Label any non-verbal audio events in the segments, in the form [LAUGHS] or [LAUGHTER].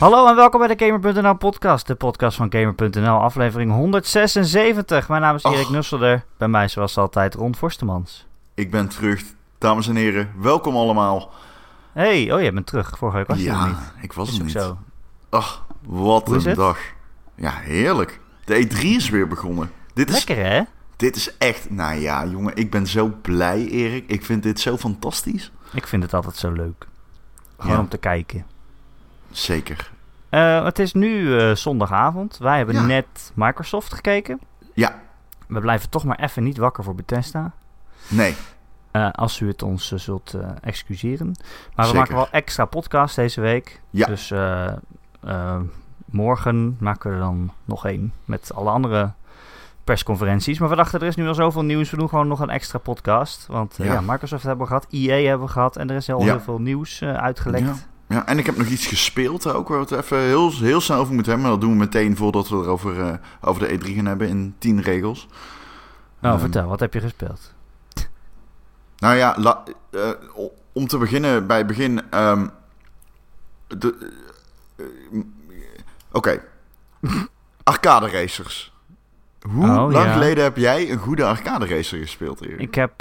Hallo en welkom bij de Gamer.nl podcast, de podcast van Gamer.nl, aflevering 176. Mijn naam is Erik Och. Nusselder, bij mij zoals altijd Ron Forstemans. Ik ben terug, dames en heren. Welkom allemaal. Hey, oh je bent terug, vorige week was je er ja, niet. ik was er niet. zo. Ach, wat Hoe is een het? dag. Ja, heerlijk. De E3 is weer begonnen. Dit is, Lekker hè? dit is echt, nou ja, jongen, ik ben zo blij, Erik. Ik vind dit zo fantastisch. Ik vind het altijd zo leuk. Gewoon Ja, om te kijken. Zeker. Eh, het is nu eh, zondagavond. Wij hebben Ja. net Microsoft gekeken. Ja, We blijven toch maar even niet wakker voor Bethesda. nee, Eh, als u het ons zult excuseren. Maar we maken wel extra podcast deze week. Ja. Dus morgen maken we er dan nog één met alle andere persconferenties. Maar we dachten, er is nu al zoveel nieuws. We doen gewoon nog een extra podcast. Want ja. Ja. Microsoft hebben we gehad, EA hebben we gehad. En er is Ja. heel veel nieuws uitgelekt. Ja. en ik heb nog iets gespeeld ook, waar we het even heel, heel snel over moeten hebben. Maar dat doen we meteen voordat we het over, eh, over de E3 gaan hebben in 10 regels. Nou, Ehm, vertel, wat heb je gespeeld? [LAUGHS] Nou ja, la- eh, om te beginnen bij het begin. ehm, de, eh, Oké. [LAUGHS] arcade racers. Hoe Oh, lang ja. geleden heb jij een goede arcade racer gespeeld, Erik? Ik heb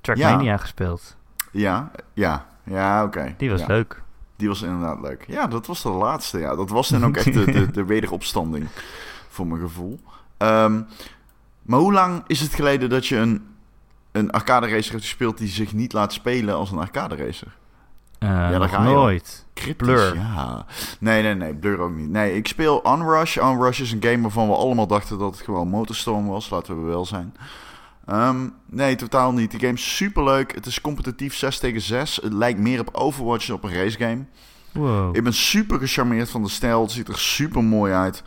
Trackmania gespeeld. Ja, ja, ja, oké. Die was Ja, leuk. Die was inderdaad leuk. Ja, dat was de laatste. Ja, dat was dan ook echt de, [LAUGHS] de, de wederopstanding, voor mijn gevoel. Ehm, maar hoe lang is het geleden dat je een, een arcade racer hebt gespeeld die zich niet laat spelen als een arcade racer? Eh, daar nog ga je nooit. Cryptisch, Blur. ja. Nee, nee, nee, Blur ook niet. Nee, ik speel Unrush. Unrush is een game waarvan we allemaal dachten dat het gewoon Motorstorm was. Laten we wel zijn. Ehm, nee, totaal niet. Die game is superleuk. Het is competitief 6 tegen 6. Het lijkt meer op Overwatch dan op een racegame. Wow. Ik ben super gecharmeerd van de stijl. Het ziet er super mooi uit.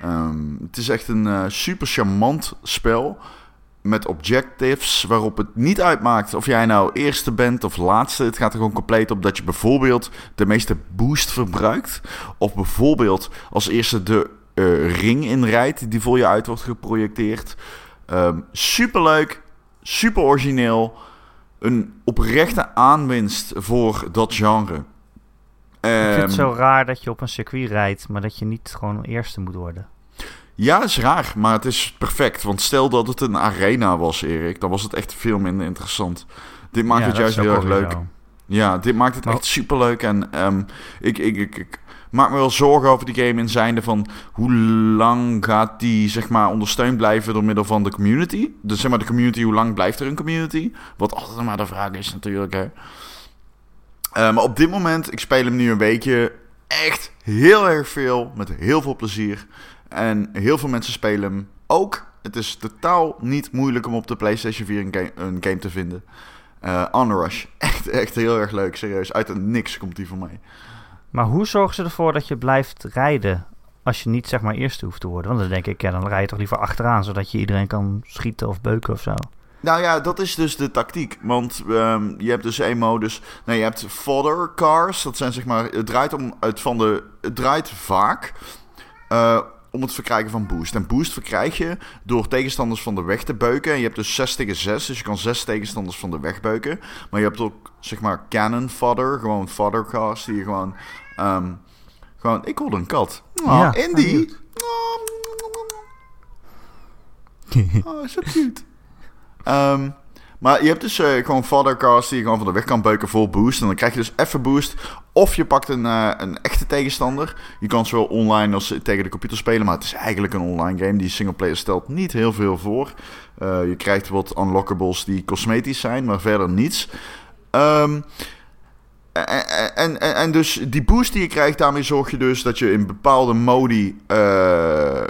Ehm, het is echt een eh, super charmant spel. Met objectives waarop het niet uitmaakt of jij nou eerste bent of laatste. Het gaat er gewoon compleet op dat je bijvoorbeeld de meeste boost verbruikt. Of bijvoorbeeld als eerste de eh, ring inrijdt die voor je uit wordt geprojecteerd. Ehm superleuk, super origineel. Een oprechte aanwinst voor dat genre. Ik vind het Ehm, zo raar dat je op een circuit rijdt, maar dat je niet gewoon eerste moet worden. Ja, is raar, maar het is perfect. Want stel dat het een arena was, Erik, dan was het echt veel minder interessant. Dit maakt Ja, het juist heel erg leuk. Ja, dit maakt het Maar- echt superleuk. En ehm, ik, ik, ik, ik maak me wel zorgen over die game in zijnde van hoe lang gaat die zeg maar ondersteund blijven door middel van de community. Dus zeg maar de community, hoe lang blijft er een community? Wat altijd maar de vraag is natuurlijk. Hè. Eh, maar op dit moment, ik speel hem nu een weekje echt heel erg veel, met heel veel plezier. En heel veel mensen spelen hem ook. Het is totaal niet moeilijk om op de PlayStation 4 een game, te vinden. Eh Onrush, [LAUGHS] echt, echt heel erg leuk, serieus. Uit het niks komt die voor mij. Maar hoe zorgen ze ervoor dat je blijft rijden als je niet zeg maar eerste hoeft te worden? Want dan denk ik, ja, dan rij je toch liever achteraan, zodat je iedereen kan schieten of beuken of zo. Nou ja, dat is dus de tactiek. Want ehm, je hebt dus één modus. Nee, je hebt fodder cars. Dat zijn zeg maar. Het draait om het van de. Het draait vaak. eh, om het verkrijgen van boost. En boost verkrijg je door tegenstanders van de weg te beuken. En je hebt dus 6 tegen 6. Dus je kan 6 tegenstanders van de weg beuken. Maar je hebt ook zeg maar cannon fodder. Gewoon fodder cars. Die je gewoon. ehm, gewoon. Ik hoorde een kat. Oh, Ja, Indy. Oh, zo cute. Ehm, maar je hebt dus eh, gewoon foddercars die je gewoon van de weg kan beuken voor boost. En dan krijg je dus even boost. Of je pakt een, eh, een echte tegenstander. Je kan zowel online als tegen de computer spelen. Maar het is eigenlijk een online game. Die singleplayer stelt niet heel veel voor. Eh, je krijgt wat unlockables die cosmetisch zijn, maar verder niets. Ehm, en, en, dus die boost die je krijgt, daarmee zorg je dus dat je in bepaalde modi eh,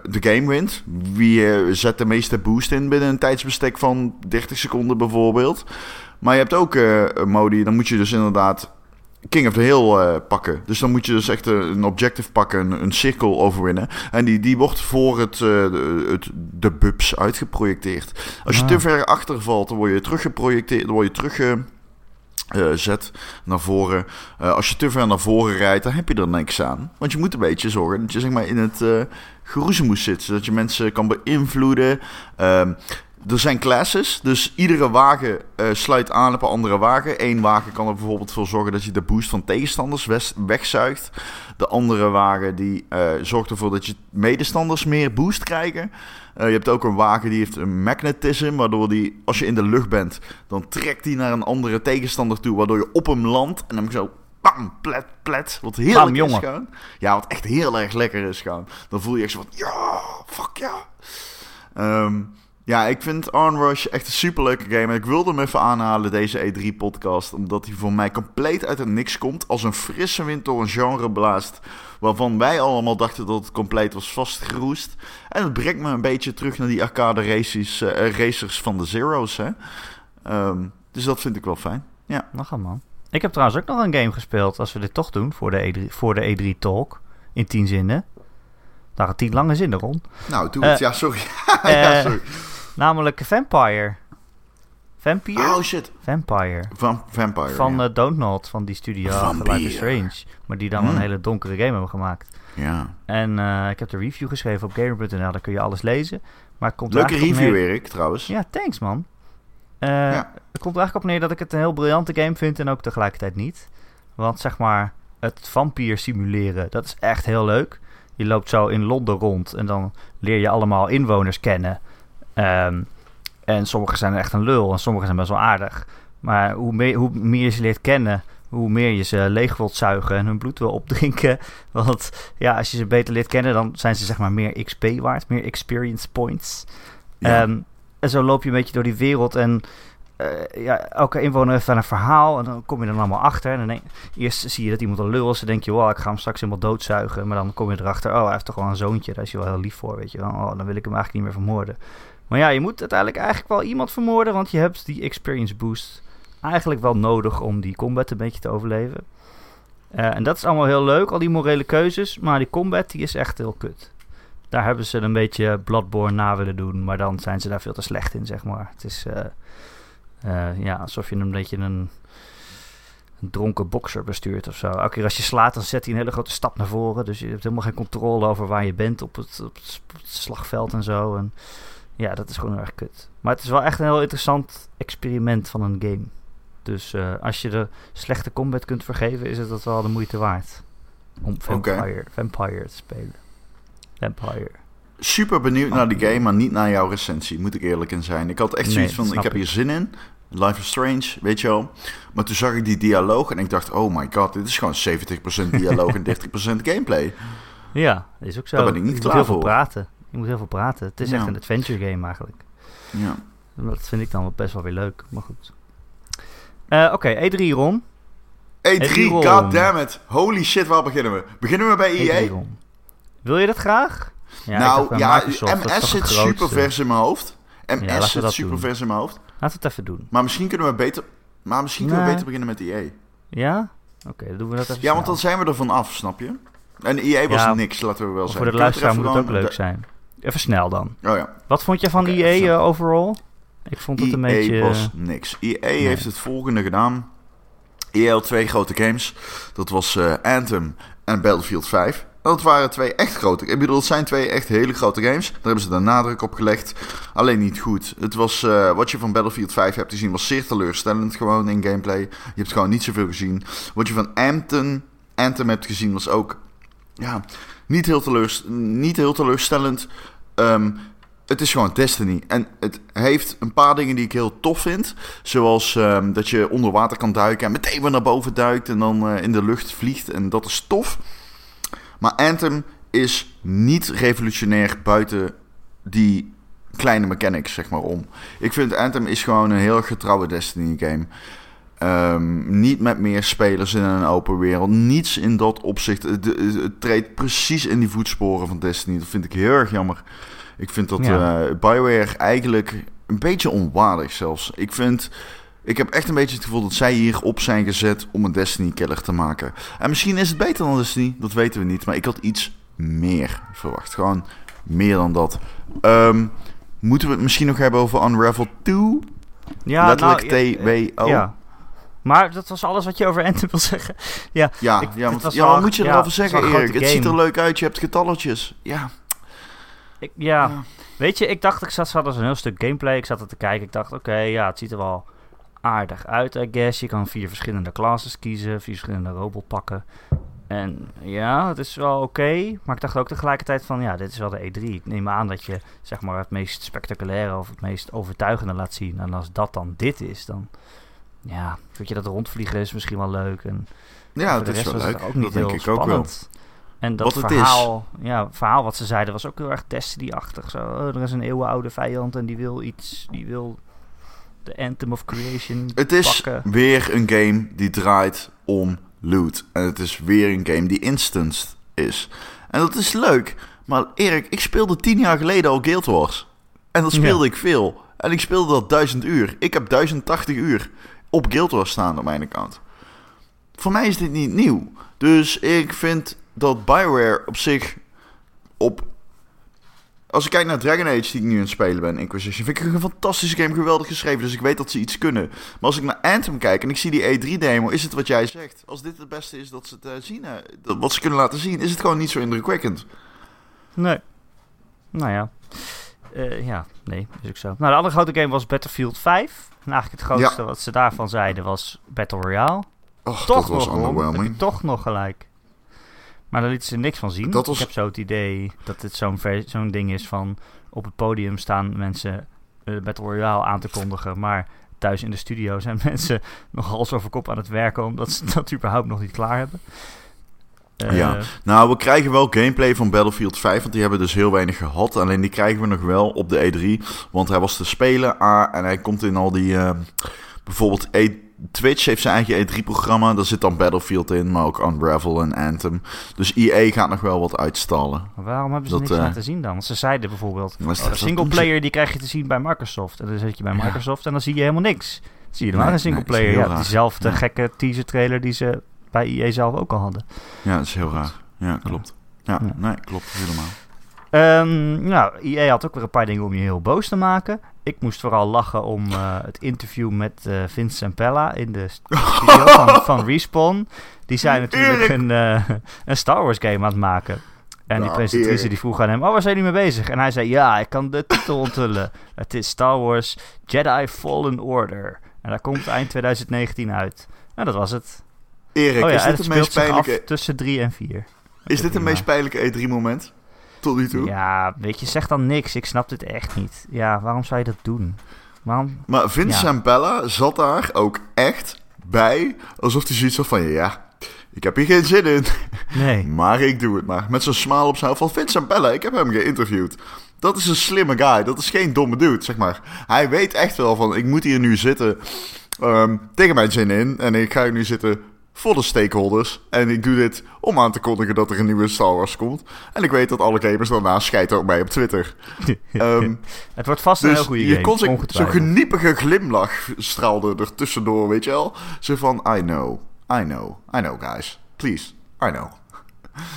de game wint. Wie eh, zet de meeste boost in binnen een tijdsbestek van 30 seconden bijvoorbeeld. Maar je hebt ook een modi, dan moet je dus inderdaad King of the Hill pakken. Dus dan moet je dus echt een, objective pakken, een, een cirkel overwinnen. En die, die wordt voor het, de, het, de bubs uitgeprojecteerd. Als je Ah. te ver achtervalt, dan word je teruggeprojecteerd, dan word je terugge eh, zet naar voren. Eh, als je te ver naar voren rijdt, dan heb je er niks aan. Want je moet een beetje zorgen dat je zeg maar, in het eh geroezemoes zit. Zodat je mensen kan beïnvloeden. Er zijn classes, dus iedere wagen eh, sluit aan op een andere wagen. Eén wagen kan er bijvoorbeeld voor zorgen dat je de boost van tegenstanders wegzuigt. De andere wagen die eh, zorgt ervoor dat je medestanders meer boost krijgen. Eh, je hebt ook een wagen die heeft een magnetism, waardoor die, als je in de lucht bent, dan trekt die naar een andere tegenstander toe, waardoor je op hem landt. En dan zo, bam, plet, plet. Wat heerlijk Bam, is gewoon. Ja, wat echt heel erg lekker is gewoon. Dan voel je echt zo van, ja, fuck ja. Ehm, ja, ik vind Onrush echt een superleuke game. En ik wilde hem even aanhalen, deze E3-podcast. Omdat hij voor mij compleet uit het niks komt. Als een frisse wind door een genre blaast. Waarvan wij allemaal dachten dat het compleet was vastgeroest. En het brengt me een beetje terug naar die arcade races, eh, racers van de Zero's. Hè? Ehm, dus dat vind ik wel fijn. Ja. Nog een man. Ik heb trouwens ook nog een game gespeeld, als we dit toch doen, voor de E3, voor de E3 Talk. In tien zinnen. Daar had tien lange zinnen rond. Nou, doe het. Eh, ja, sorry. [LAUGHS] ja, eh, sorry. Namelijk Vampire. Vampire? Oh shit. Vampire. Van Vampire. Van ja. uh, Donut, van die studio Vampire. Life is Strange. Maar die dan Hmm. een hele donkere game hebben gemaakt. ja. En eh, ik heb de review geschreven op gamer.nl, daar kun je alles lezen. Maar komt Leuke review, neer- Erik, trouwens. Ja, thanks man. Eh, Ja. Het komt er eigenlijk op neer dat ik het een heel briljante game vind en ook tegelijkertijd niet. Want zeg maar, het vampier simuleren, dat is echt heel leuk. Je loopt zo in Londen rond en dan leer je allemaal inwoners kennen. Ehm, en sommigen zijn echt een lul en sommigen zijn best wel aardig. Maar hoe meer, hoe meer je ze leert kennen, hoe meer je ze leeg wilt zuigen en hun bloed wil opdrinken. [LAUGHS] Want ja, als je ze beter leert kennen, dan zijn ze zeg maar meer XP waard, meer experience points. Ja. Ehm, en zo loop je een beetje door die wereld en eh, ja, elke inwoner heeft wel een verhaal en dan kom je er dan allemaal achter. En dan denk, eerst zie je dat iemand een lul is, dan denk je, wow, ik ga hem straks helemaal doodzuigen. Maar dan kom je erachter, oh, hij heeft toch wel een zoontje, daar is hij wel heel lief voor, weet je wel. Oh, dan wil ik hem eigenlijk niet meer vermoorden. Maar ja, je moet uiteindelijk eigenlijk wel iemand vermoorden, want je hebt die experience boost eigenlijk wel nodig om die combat een beetje te overleven. Eh, en dat is allemaal heel leuk, al die morele keuzes, maar die combat die is echt heel kut. Daar hebben ze een beetje Bloodborne na willen doen, maar dan zijn ze daar veel te slecht in, zeg maar. Het is eh, eh, ja, alsof je een beetje een, een dronken bokser bestuurt of zo. Elke keer als je slaat, dan zet hij een hele grote stap naar voren. Dus je hebt helemaal geen controle over waar je bent op het, op het, op het slagveld en zo. En ja, dat is gewoon heel erg kut. Maar het is wel echt een heel interessant experiment van een game. Dus eh, als je de slechte combat kunt vergeven, is het dat wel de moeite waard. Om Vampire, Vampire te spelen. Vampire. Super benieuwd naar die game, maar niet naar jouw recensie, moet ik eerlijk in zijn. Ik had echt zoiets van, ik heb hier zin in. Life is Strange, weet je wel. Maar toen zag ik die dialoog en ik dacht, oh my god, dit is gewoon 70% dialoog en [LAUGHS] 30% gameplay. Ja, is ook zo. Daar ben ik niet klaar voor. praten. Je moet heel veel praten. Het is Ja. echt een adventure game eigenlijk. Ja. Dat vind ik dan wel best wel weer leuk, maar goed. Eh, Oké, E3 Ron. E3, Ron. god damn it. Holy shit, waar beginnen we? Beginnen we bij E3 EA? Ron. Wil je dat graag? Ja, nou bij ja, Microsoft, MS zit super vers in mijn hoofd. MS zit super doen. vers in mijn hoofd. Laten we het even doen. Maar misschien kunnen we beter, maar misschien kunnen we beter beginnen met EA. Ja? Oké, dan doen we dat even Ja, want dan zijn we er van af, snap je? En EA was Ja, niks, laten we wel Voor zeggen. de Kunnen we luisteraar er moet het ook leuk zijn. Even snel dan. Oh ja. Wat vond je van Oké, EA eh, overall? Ik vond het een EA beetje... was niks. EA heeft het volgende gedaan. EA had twee grote games. Dat was eh, Anthem en Battlefield 5. En dat waren twee echt grote. Ik bedoel, het zijn twee echt hele grote games. Daar hebben ze de nadruk op gelegd. Alleen niet goed. Het was, eh, wat je van Battlefield 5 hebt gezien, was zeer teleurstellend gewoon in gameplay. Je hebt gewoon niet zoveel gezien. Wat je van Anthem, Anthem hebt gezien, was ook ja, niet, heel teleurst niet heel teleurstellend. Ehm, het is gewoon Destiny. En het heeft een paar dingen die ik heel tof vind. Zoals ehm, dat je onder water kan duiken en meteen weer naar boven duikt en dan eh, in de lucht vliegt. En dat is tof. Maar Anthem is niet revolutionair buiten die kleine mechanics, zeg maar, om. Ik vind Anthem is gewoon een heel getrouwe Destiny game. Ehm, niet met meer spelers in een open wereld. Niets in dat opzicht. Het, treedt precies in die voetsporen van Destiny. Dat vind ik heel erg jammer. Ik vind dat Ja. eh, BioWare eigenlijk een beetje onwaardig zelfs. Ik vind... Ik heb echt een beetje het gevoel dat zij hier op zijn gezet om een Destiny-killer te maken. En misschien is het beter dan Destiny, dat weten we niet. Maar ik had iets meer verwacht. Gewoon meer dan dat. Ehm, moeten we het misschien nog hebben over Unravel 2? Ja, Letterlijk nou, TWO. Ja. Maar dat was alles wat je over Anthem wil zeggen. [LAUGHS] Ja, Ja, Ik- ja, want, was ja wel- wat moet je ja, erover zeggen, Erik? Het ziet er leuk uit, je hebt getalletjes. Ja, ik, ja, Ja. Weet je, ik dacht, ik zat, zat als een heel stuk gameplay. Ik zat er te kijken. Ik dacht, oké, ja, het ziet er wel aardig uit, I guess. Je kan vier verschillende classes kiezen, vier verschillende robotpakken. En ja, het is wel oké. maar ik dacht ook tegelijkertijd van, ja, dit is wel de E3. Ik neem aan dat je, zeg maar, het meest spectaculaire of het meest overtuigende laat zien. En als dat dan dit is, dan, ja, weet je, dat rondvliegen is misschien wel leuk. En ja, het is wel leuk. ook niet dat denk heel ik ook wel. spannend. En dat Wat het is. verhaal, ja, het verhaal wat ze zeiden was ook heel erg Destiny-achtig. Zo, oh, er is een eeuwenoude vijand en die wil iets, die wil de Anthem of Creation Het is pakken. weer een game die draait om loot. En het is weer een game die instanced is. En dat is leuk. Maar Erik, ik speelde tien jaar geleden al Guild Wars. En dat speelde ik veel. En ik speelde dat duizend uur. Ik heb 1080 uur op Guild Wars staan op mijn account. Voor mij is dit niet nieuw. Dus ik vind dat Bioware op zich op... Als ik kijk naar Dragon Age die ik nu aan het spelen ben, Inquisition, vind ik een fantastische game, geweldig geschreven. Dus ik weet dat ze iets kunnen. Maar als ik naar Anthem kijk en ik zie die E3-demo, is het wat jij zegt. Als dit het beste is dat ze het eh, zien, eh, wat ze kunnen laten zien, is het gewoon niet zo indrukwekkend. Nee. Nou ja. Eh, ja, nee, is ook zo. Nou, de andere grote game was Battlefield 5. En eigenlijk het grootste wat ze daarvan zeiden was Battle Royale. Och, toch dat was nog, underwhelming. toch nog gelijk. Maar daar lieten ze niks van zien. Was- Ik heb zo het idee dat dit zo'n zo'n ding is van... op het podium staan mensen eh, Battle Royale aan te kondigen... maar thuis in de studio zijn [LAUGHS] mensen nog hals over kop aan het werken... omdat ze [LAUGHS] dat überhaupt nog niet klaar hebben. Eh, Ja. Nou, we krijgen wel gameplay van Battlefield 5, want die hebben dus heel weinig gehad. Alleen die krijgen we nog wel op de E3, want hij was te spelen. Ah, en hij komt in al die... eh, bijvoorbeeld E Twitch heeft zijn eigen E3-programma. Daar zit dan Battlefield in, maar ook Unravel en Anthem. Dus EA gaat nog wel wat uitstallen. Maar waarom hebben ze Dat, niks eh, laten zien dan? Want ze zeiden bijvoorbeeld... Maar Oh, dat- de singleplayer die krijg je te zien bij Microsoft. En dan zit je bij Ja. Microsoft en dan zie je helemaal niks. Dan zie je helemaal Nee, geen nee, dat is singleplayer. heel ja, diezelfde Ja. gekke teaser trailer die ze bij EA zelf ook al hadden. Ja, dat is heel raar. Ja, klopt. Ja, Ja. nee, klopt helemaal. Ehm, nou, EA had ook weer een paar dingen om je heel boos te maken. Ik moest vooral lachen om eh, het interview met eh Vince Zampella in de [LAUGHS] studio van, van Respawn. Die zijn natuurlijk een, eh, een Star Wars game aan het maken. En die Nou, presentatrice die vroeg aan hem, oh waar zijn jullie mee bezig? En hij zei, ja, ik kan de titel [LAUGHS] onthullen. Het is Star Wars Jedi Fallen Order. En dat komt eind 2019 uit. En dat was het. Erik, oh ja, is dit het het meest pijnlijke, tussen 3 en 4. is dit een prima. meest pijnlijke E3-moment? Tot nu toe? Ja, weet je, zeg dan niks. Ik snap dit echt niet. Ja, waarom zou je dat doen? Waarom? Maar Vince Ja. Bella zat daar ook echt bij, alsof hij zoiets had van, ja, ik heb hier geen zin in, [LAUGHS] Nee. maar ik doe het maar. Met zo'n smile op zijn hoofd van Vince en Bella, ik heb hem geïnterviewd. Dat is een slimme guy, dat is geen domme dude, zeg maar. Hij weet echt wel van, ik moet hier nu zitten ehm, tegen mijn zin in en ik ga hier nu zitten voor de stakeholders. En ik doe dit om aan te kondigen dat er een nieuwe Star Wars komt. En ik weet dat alle gamers daarna scheiden op mij op Twitter. [LAUGHS] Ehm, het wordt vast een heel dus goede je game. kon zo- zo'n geniepige glimlach straalde er tussendoor, weet je wel? Zo van, I know, I know, I know guys. Please, I know.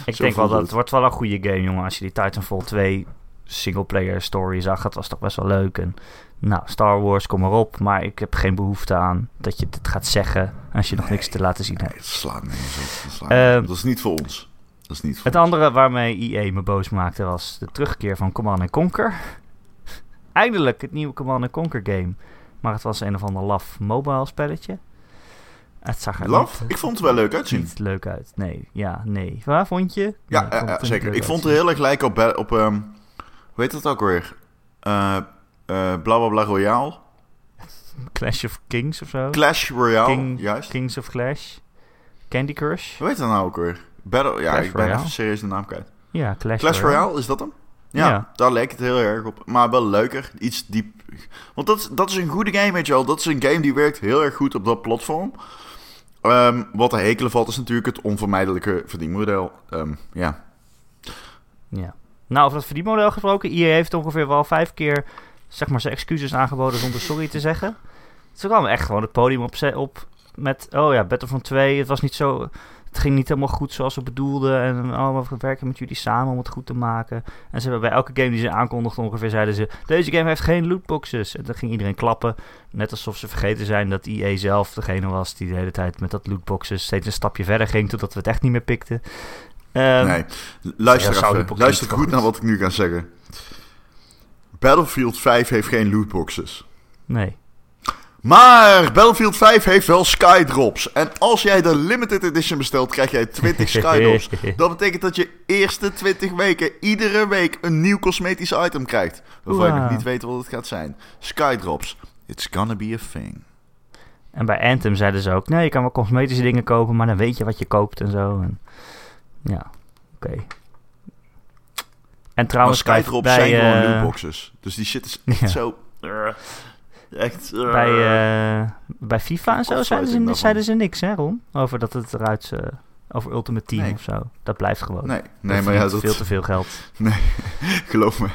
Ik zo denk wel dat het. het wordt wel een goede game, jongen. Als je die Titanfall 2 singleplayer story zag, dat was toch best wel leuk. En nou, Star Wars, kom maar op. Maar ik heb geen behoefte aan dat je dit gaat zeggen als je nog niks te laten zien Nee, hebt. het slaat nergens op. Dat, slaat Ehm, dat is niet voor ons. Dat is niet voor Het andere waarmee EA me boos maakte was de terugkeer van Command Conquer. [LAUGHS] Eindelijk het nieuwe Command Conquer game. Maar het was een of ander laf mobile spelletje. Het zag er niet, Ik vond het wel leuk uitzien. niet leuk uit. Nee, ja, nee. Waar vond je? Ja, Nee, ik eh, vond eh, er zeker. niet Ik vond het heel erg lijken op, op ehm, hoe heet dat ook weer? Eh eh bla bla bla Royale. Clash of Kings of zo. Clash Royale, King- juist. Kings of Clash. Candy Crush. Hoe heet dat nou ook weer? Battle, ja, Clash ik ben Royale. even serieus de naam kwijt. Ja, Clash, Clash Royale, is dat hem? Ja, Ja. daar lijkt het heel erg op. Maar wel leuker, iets diep. Want dat, dat is een goede game, weet je wel. Dat is een game die werkt heel erg goed op dat platform. Ehm, wat te hekelen valt is natuurlijk het onvermijdelijke verdienmodel. Ehm, ja. Ja. Nou, over dat verdienmodel gesproken. EA heeft ongeveer wel vijf keer zeg maar, zijn excuses aangeboden zonder sorry te zeggen. Ze kwamen echt gewoon het podium op, ze- op met... Oh ja, Battlefront 2, het was niet zo... Het ging niet helemaal goed zoals we bedoelden. En oh, we werken met jullie samen om het goed te maken. En ze hebben bij elke game die ze aankondigden ongeveer zeiden ze... Deze game heeft geen lootboxes. En dan ging iedereen klappen. Net alsof ze vergeten zijn dat EA zelf degene was die de hele tijd met dat lootboxes steeds een stapje verder ging. Totdat we het echt niet meer pikten. Ehm, nee, luister even. Luister goed naar wat ik nu ga zeggen. Battlefield 5 heeft geen lootboxes. Nee. Maar Battlefield 5 heeft wel skydrops. En als jij de limited edition bestelt, krijg jij 20 [LAUGHS] skydrops. Dat betekent dat je eerste 20 weken iedere week een nieuw cosmetisch item krijgt. Waarvan je nog niet weet wat het gaat zijn. Skydrops. It's gonna be a thing. En bij Anthem zeiden ze ook... Nee, je kan wel cosmetische dingen kopen... maar dan weet je wat je koopt en zo. En, ja, oké. En Maar trouwens, skydrops bij, zijn gewoon eh, lootboxes. Dus die shit is echt Ja. zo... echt... eh, bij, eh, bij FIFA en zo zeiden ze, zeiden ze niks, hè Ron? Over dat het eruit... eh, over Ultimate Team Nee. of zo. Dat blijft gewoon. Nee, Dat nee maar ja, dat... veel te veel geld. [LAUGHS] Geloof me.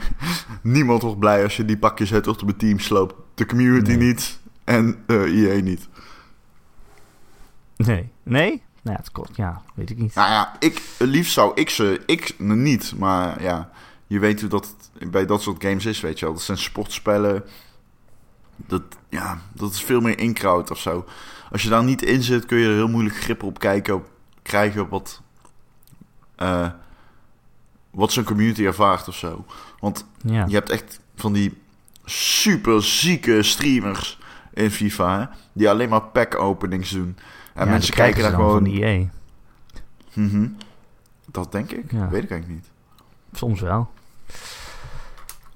[LAUGHS] Niemand wordt blij als je die pakjes uit op het team sloopt. De community Nee. niet. En eh EA niet. Nee. Nee? Nou ja, het kost... Ja, weet ik niet. Nou ja, ik, liefst zou ik ze... Ik niet, maar ja... Je weet hoe dat bij dat soort games is, weet je wel. Dat zijn sportspellen. Dat, ja, dat is veel meer inkraut of zo. Als je daar niet in zit, kun je er heel moeilijk grip op kijken... Op, krijgen op wat... eh, wat zo'n community ervaart of zo. Want Ja. je hebt echt van die super zieke streamers in FIFA, hè, die alleen maar pack openings doen. En Ja, mensen kijken daar gewoon... Van E EA. Mhm. Dat denk ik. Ja. Weet ik eigenlijk niet. Soms wel.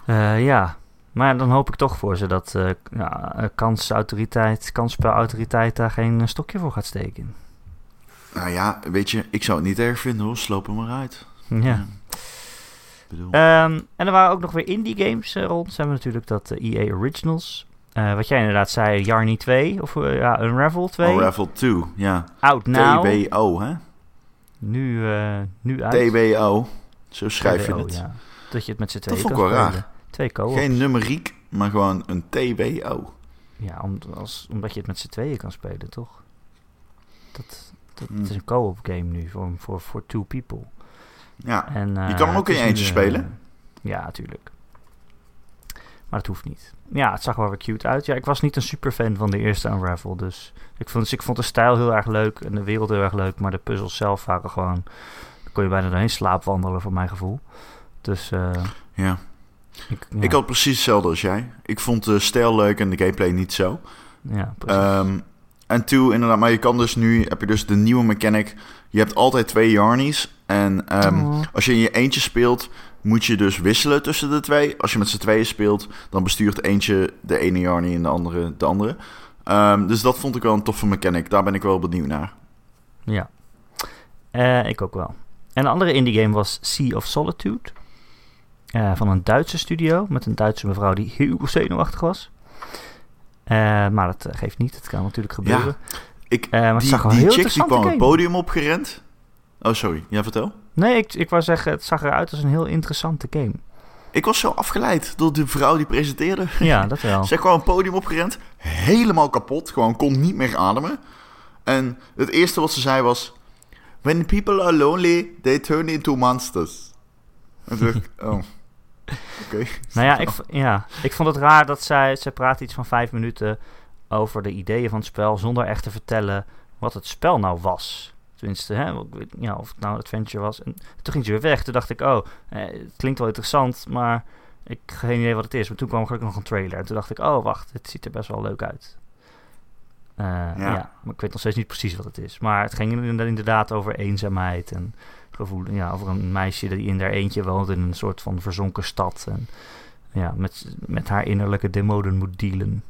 Eh, ja, maar dan hoop ik toch voor ze dat eh ja, eh, kansautoriteit, kansspelautoriteit daar geen stokje voor gaat steken. Nou ja, weet je, ik zou het niet erg vinden hoor. Sloop hem maar uit. Ja. Ehm, en er waren ook nog weer indie games rond. Ze hebben natuurlijk dat EA Originals. Eh, wat jij inderdaad zei, Yarny 2 of eh, ja, Unravel 2. Unravel 2, ja. Out now. TBO, hè? Nu, eh, nu uit. TBO. Zo schrijf je het. Ja. Dat je het met z'n tweeën vond ik wel raar. Twee co Geen numeriek, maar gewoon een TBO. Ja, om, als, omdat je het met z'n tweeën kan spelen, toch? Dat, dat Hmm. is een co-op game nu voor, voor, voor two people. Ja, En, Je kan hem ook in eentje spelen? ja, natuurlijk. Maar het hoeft niet. Ja, het zag wel weer cute uit. Ja, ik was niet een super fan van de eerste Unravel, dus ik vond, dus ik vond de stijl heel erg leuk en de wereld heel erg leuk, maar de puzzels zelf waren gewoon... Daar kon je bijna doorheen slaapwandelen, voor mijn gevoel. Dus eh, ja. ik, ja, Ik had precies hetzelfde als jij. Ik vond de stijl leuk en de gameplay niet zo. ja, precies. Ehm, en two, inderdaad, maar je kan dus nu, heb je dus de nieuwe mechanic. Je hebt altijd twee Yarnies. En ehm, Oh. als je in je eentje speelt, moet je dus wisselen tussen de twee. Als je met z'n tweeën speelt, dan bestuurt eentje de ene Yarnie en de andere de andere. Ehm, dus dat vond ik wel een toffe mechanic. Daar ben ik wel benieuwd naar. Ja, Eh, ik ook wel. En een andere indie game was Sea of Solitude. Eh, van een Duitse studio. Met een Duitse mevrouw die heel zenuwachtig was. Eh, maar dat geeft niet. Het kan natuurlijk gebeuren. Ik, het die zag die heel chick die kwam het podium opgerend. Oh, sorry. Ja, vertel. Nee, ik, ik wou zeggen, het zag eruit als een heel interessante game. Ik was zo afgeleid door de vrouw die presenteerde. Ja, dat wel. [LAUGHS] Zij kwam een podium opgerend, helemaal kapot, gewoon kon niet meer ademen. En het eerste wat ze zei was: When people are lonely, they turn into monsters. En toen dacht ik, [LAUGHS] oh, oké. Nou ja ik, ja, ik vond het raar dat zij... Zij praat iets van vijf minuten over de ideeën van het spel... zonder echt te vertellen wat het spel nou was. Tenminste, hè, ja, of het nou adventure was. En toen ging ze weer weg. Toen dacht ik, oh, eh, het klinkt wel interessant... maar ik heb geen idee wat het is. Maar toen kwam gelukkig nog een trailer. En toen dacht ik, oh, wacht, het ziet er best wel leuk uit. Eh, ja. maar ik weet nog steeds niet precies wat het is. Maar het ging inderdaad- inderdaad over eenzaamheid en gevoel, ja, over een meisje die in haar eentje woont in een soort van verzonken stad. En ja, met, met haar innerlijke demonen moet dealen.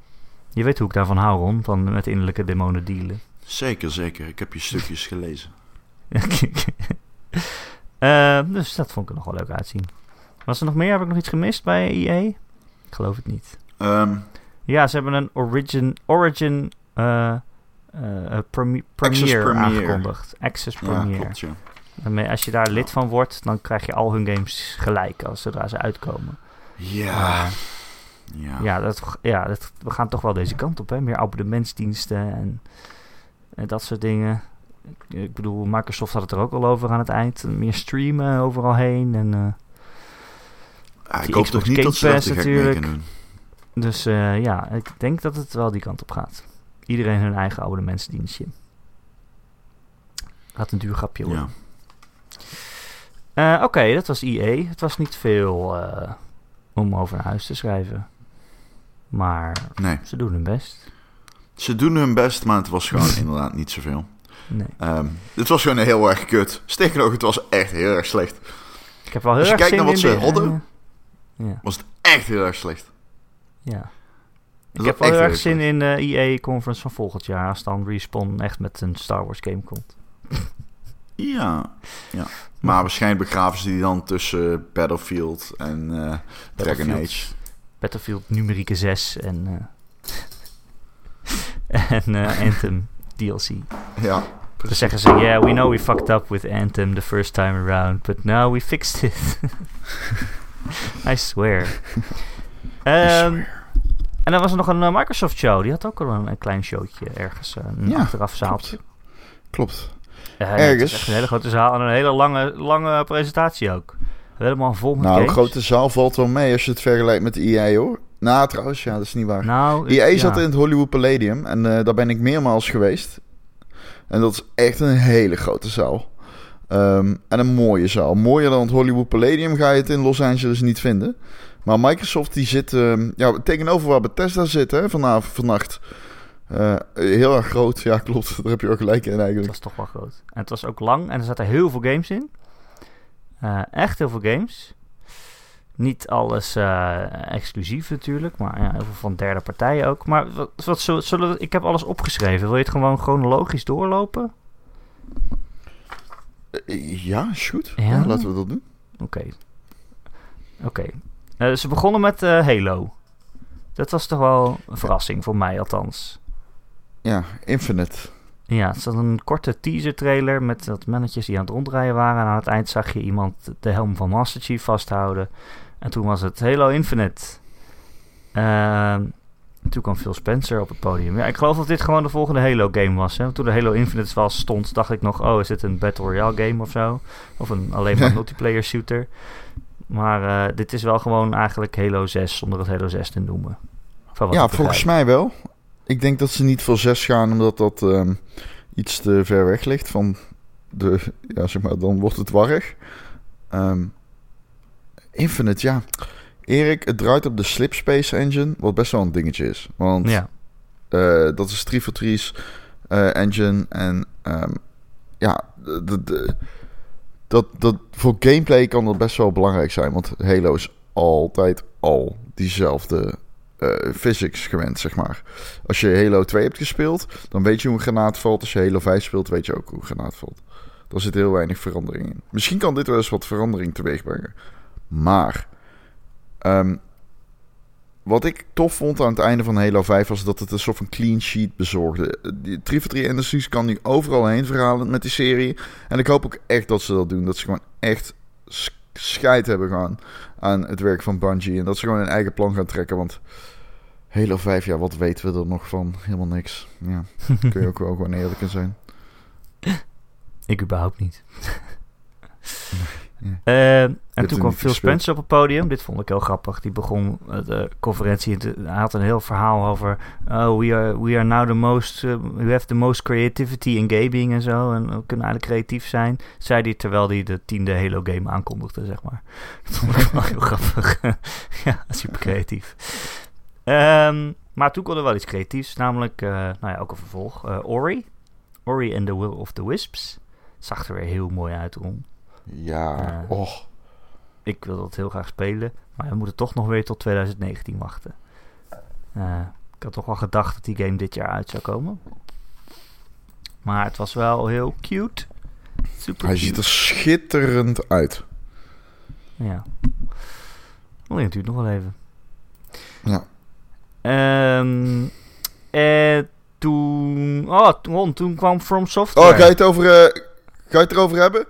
Je weet hoe ik daarvan hou, Ron, van met innerlijke demonen dealen. Zeker, zeker. Ik heb je stukjes [LAUGHS] gelezen. [LAUGHS] Eh, dus dat vond ik er nog wel leuk uitzien. Was er nog meer? Heb ik nog iets gemist bij EA? Ik geloof het niet. Ehm, Ja, ze hebben een Origin, Origin eh, eh, premi- Premiere Premiere. aangekondigd. Access ja, klopt, ja. Daarmee, als je daar lid van wordt, dan krijg je al hun games gelijk als zodra ze uitkomen. Ja. Ja. Ja, dat, ja dat, we gaan toch wel deze kant op, hè? Meer abonnementsdiensten en, en dat soort dingen. Ik, bedoel, Microsoft had het er ook al over aan het eind. Meer streamen overal heen. En, Ah, ik hoop toch niet dat ze dat mee natuurlijk. doen. dus eh, ja, ik denk dat het wel die kant op gaat. Iedereen hun eigen abonnementsdienstje. Gaat een duur grapje worden. Ja. Eh, Oké, dat was EA. Het was niet veel, om over een huis te schrijven. Maar Nee. ze doen hun best. Ze doen hun best, maar het was gewoon [LAUGHS] inderdaad niet zoveel. Nee. Ehm het was gewoon heel erg kut. Sterker nog, het was echt heel erg slecht. Ik heb wel heel Als je erg kijkt zin naar wat ze de- hadden- eh, ja, Was het echt heel erg slecht. ja. Ik heb wel heel erg zin in de EA-conference van volgend jaar. Als dan Respawn echt met een Star Wars game komt. Ja, ja. Maar waarschijnlijk begraven ze die dan tussen Battlefield en eh, Dragon. Age. Battlefield numerieke 6 en, eh, en eh, Anthem DLC. Ja, Dan zeggen ze, yeah, we know we fucked up with Anthem the first time around, but now we fixed it. [LAUGHS] I swear. [LAUGHS] Ehm, en dan was er nog een eh, Microsoft show. Die had ook al een, een klein showtje ergens. eh, een Ja, achteraf zaaltje. Klopt. Ergens. echt een hele grote zaal en een hele lange, lange presentatie ook. Helemaal vol met Nou, games. grote zaal valt wel mee als je het vergelijkt met de EA hoor. Nou, trouwens, ja, dat is niet waar. Nou, EA ja. zat in het Hollywood Palladium en eh, daar ben ik meermaals geweest. En dat is echt een hele grote zaal. Ehm, en een mooie zaal. Mooier dan het Hollywood Palladium ga je het in Los Angeles niet vinden. Maar Microsoft die zit ehm, ja, tegenover waar Bethesda zit hè, vanavond, vannacht. Eh, heel erg groot, ja klopt. [LAUGHS] Daar heb je ook gelijk in Dat eigenlijk. was toch wel groot. En het was ook lang en er zaten heel veel games in. Eh, echt heel veel games. Niet alles eh, exclusief natuurlijk, maar ja, heel veel van derde partijen ook. Maar wat, wat zullen, zullen we, ik heb alles opgeschreven. Wil je het gewoon chronologisch doorlopen? Eh, ja, goed. Ja? Ja, laten we dat doen. Oké. Oké. Eh, ze begonnen met Halo. Dat was toch wel een verrassing, voor mij althans. Ja, Infinite. Ja, het zat een korte teaser trailer met wat mannetjes die aan het rondrijden waren. En aan het eind zag je iemand de helm van Master Chief vasthouden. En toen was het Halo Infinite. Ehm, toen kwam Phil Spencer op het podium. Ja, ik geloof dat dit gewoon de volgende Halo game was. Hè? Toen de Halo Infinite was, stond, dacht ik nog... Oh, is dit een Battle Royale game of zo? Of een alleen maar [LAUGHS] multiplayer shooter? Maar eh, dit is wel gewoon eigenlijk Halo 6 zonder het Halo 6 te noemen. Ja, volgens mij wel. Ik denk dat ze niet voor 6 gaan, omdat dat ehm, iets te ver weg ligt van de. Ja, zeg maar, dan wordt het warrig. Ehm, Infinite, ja. Erik, het draait op de Slipspace engine, wat best wel een dingetje is. Want Ja, eh, dat is 3 for 3's eh, engine. En ehm, ja, dat, dat, voor gameplay kan dat best wel belangrijk zijn. Want Halo is altijd al diezelfde eh, physics gewend, zeg maar. Als je Halo 2 hebt gespeeld, dan weet je hoe een granaat valt. Als je Halo 5 speelt, weet je ook hoe een granaat valt. Daar zit heel weinig verandering in. Misschien kan dit wel eens wat verandering teweeg brengen. Maar... ehm, wat ik tof vond aan het einde van Halo 5 was dat het een soort van clean sheet bezorgde. Die 343 Industries kan nu overal heen verhalen met die serie. En ik hoop ook echt dat ze dat doen. Dat ze gewoon echt sch- scheid hebben gaan aan het werk van Bungie. En dat ze gewoon een eigen plan gaan trekken. Want Halo 5, ja, wat weten we er nog van? Helemaal niks. Ja, [LAUGHS] kun je ook wel gewoon eerlijk in zijn. ik überhaupt niet. [LAUGHS] Eh, en toen kwam Phil gespeeld. Spencer op het podium. Dit vond ik heel grappig. Die begon eh, de conferentie. Hij had een heel verhaal over. Oh, we are, we are now the most. eh, we have the most creativity in gaming en zo. En we kunnen eigenlijk creatief zijn. Zei hij terwijl hij de tiende Halo game aankondigde, zeg maar. [LAUGHS] Dat vond ik wel heel grappig. [LAUGHS] ja, super creatief. Ehm, maar toen kon er wel iets creatiefs. Namelijk, nou ja, ook een vervolg. Ori. Ori and the Will of the Wisps. Zag er weer heel mooi uit, Ron. Ja, Ja. oh. Ik wil dat heel graag spelen, maar we moeten toch nog weer tot 2019 wachten. Eh, ik had toch wel gedacht dat die game dit jaar uit zou komen. Maar het was wel heel cute. Super Hij cute. ziet er schitterend uit. Ja. Alleen het duurt nog wel even. Ja. Ehm en toen... Oh, Ron, toen kwam From Software. Oh, ga je het, over, eh, ga je het erover hebben?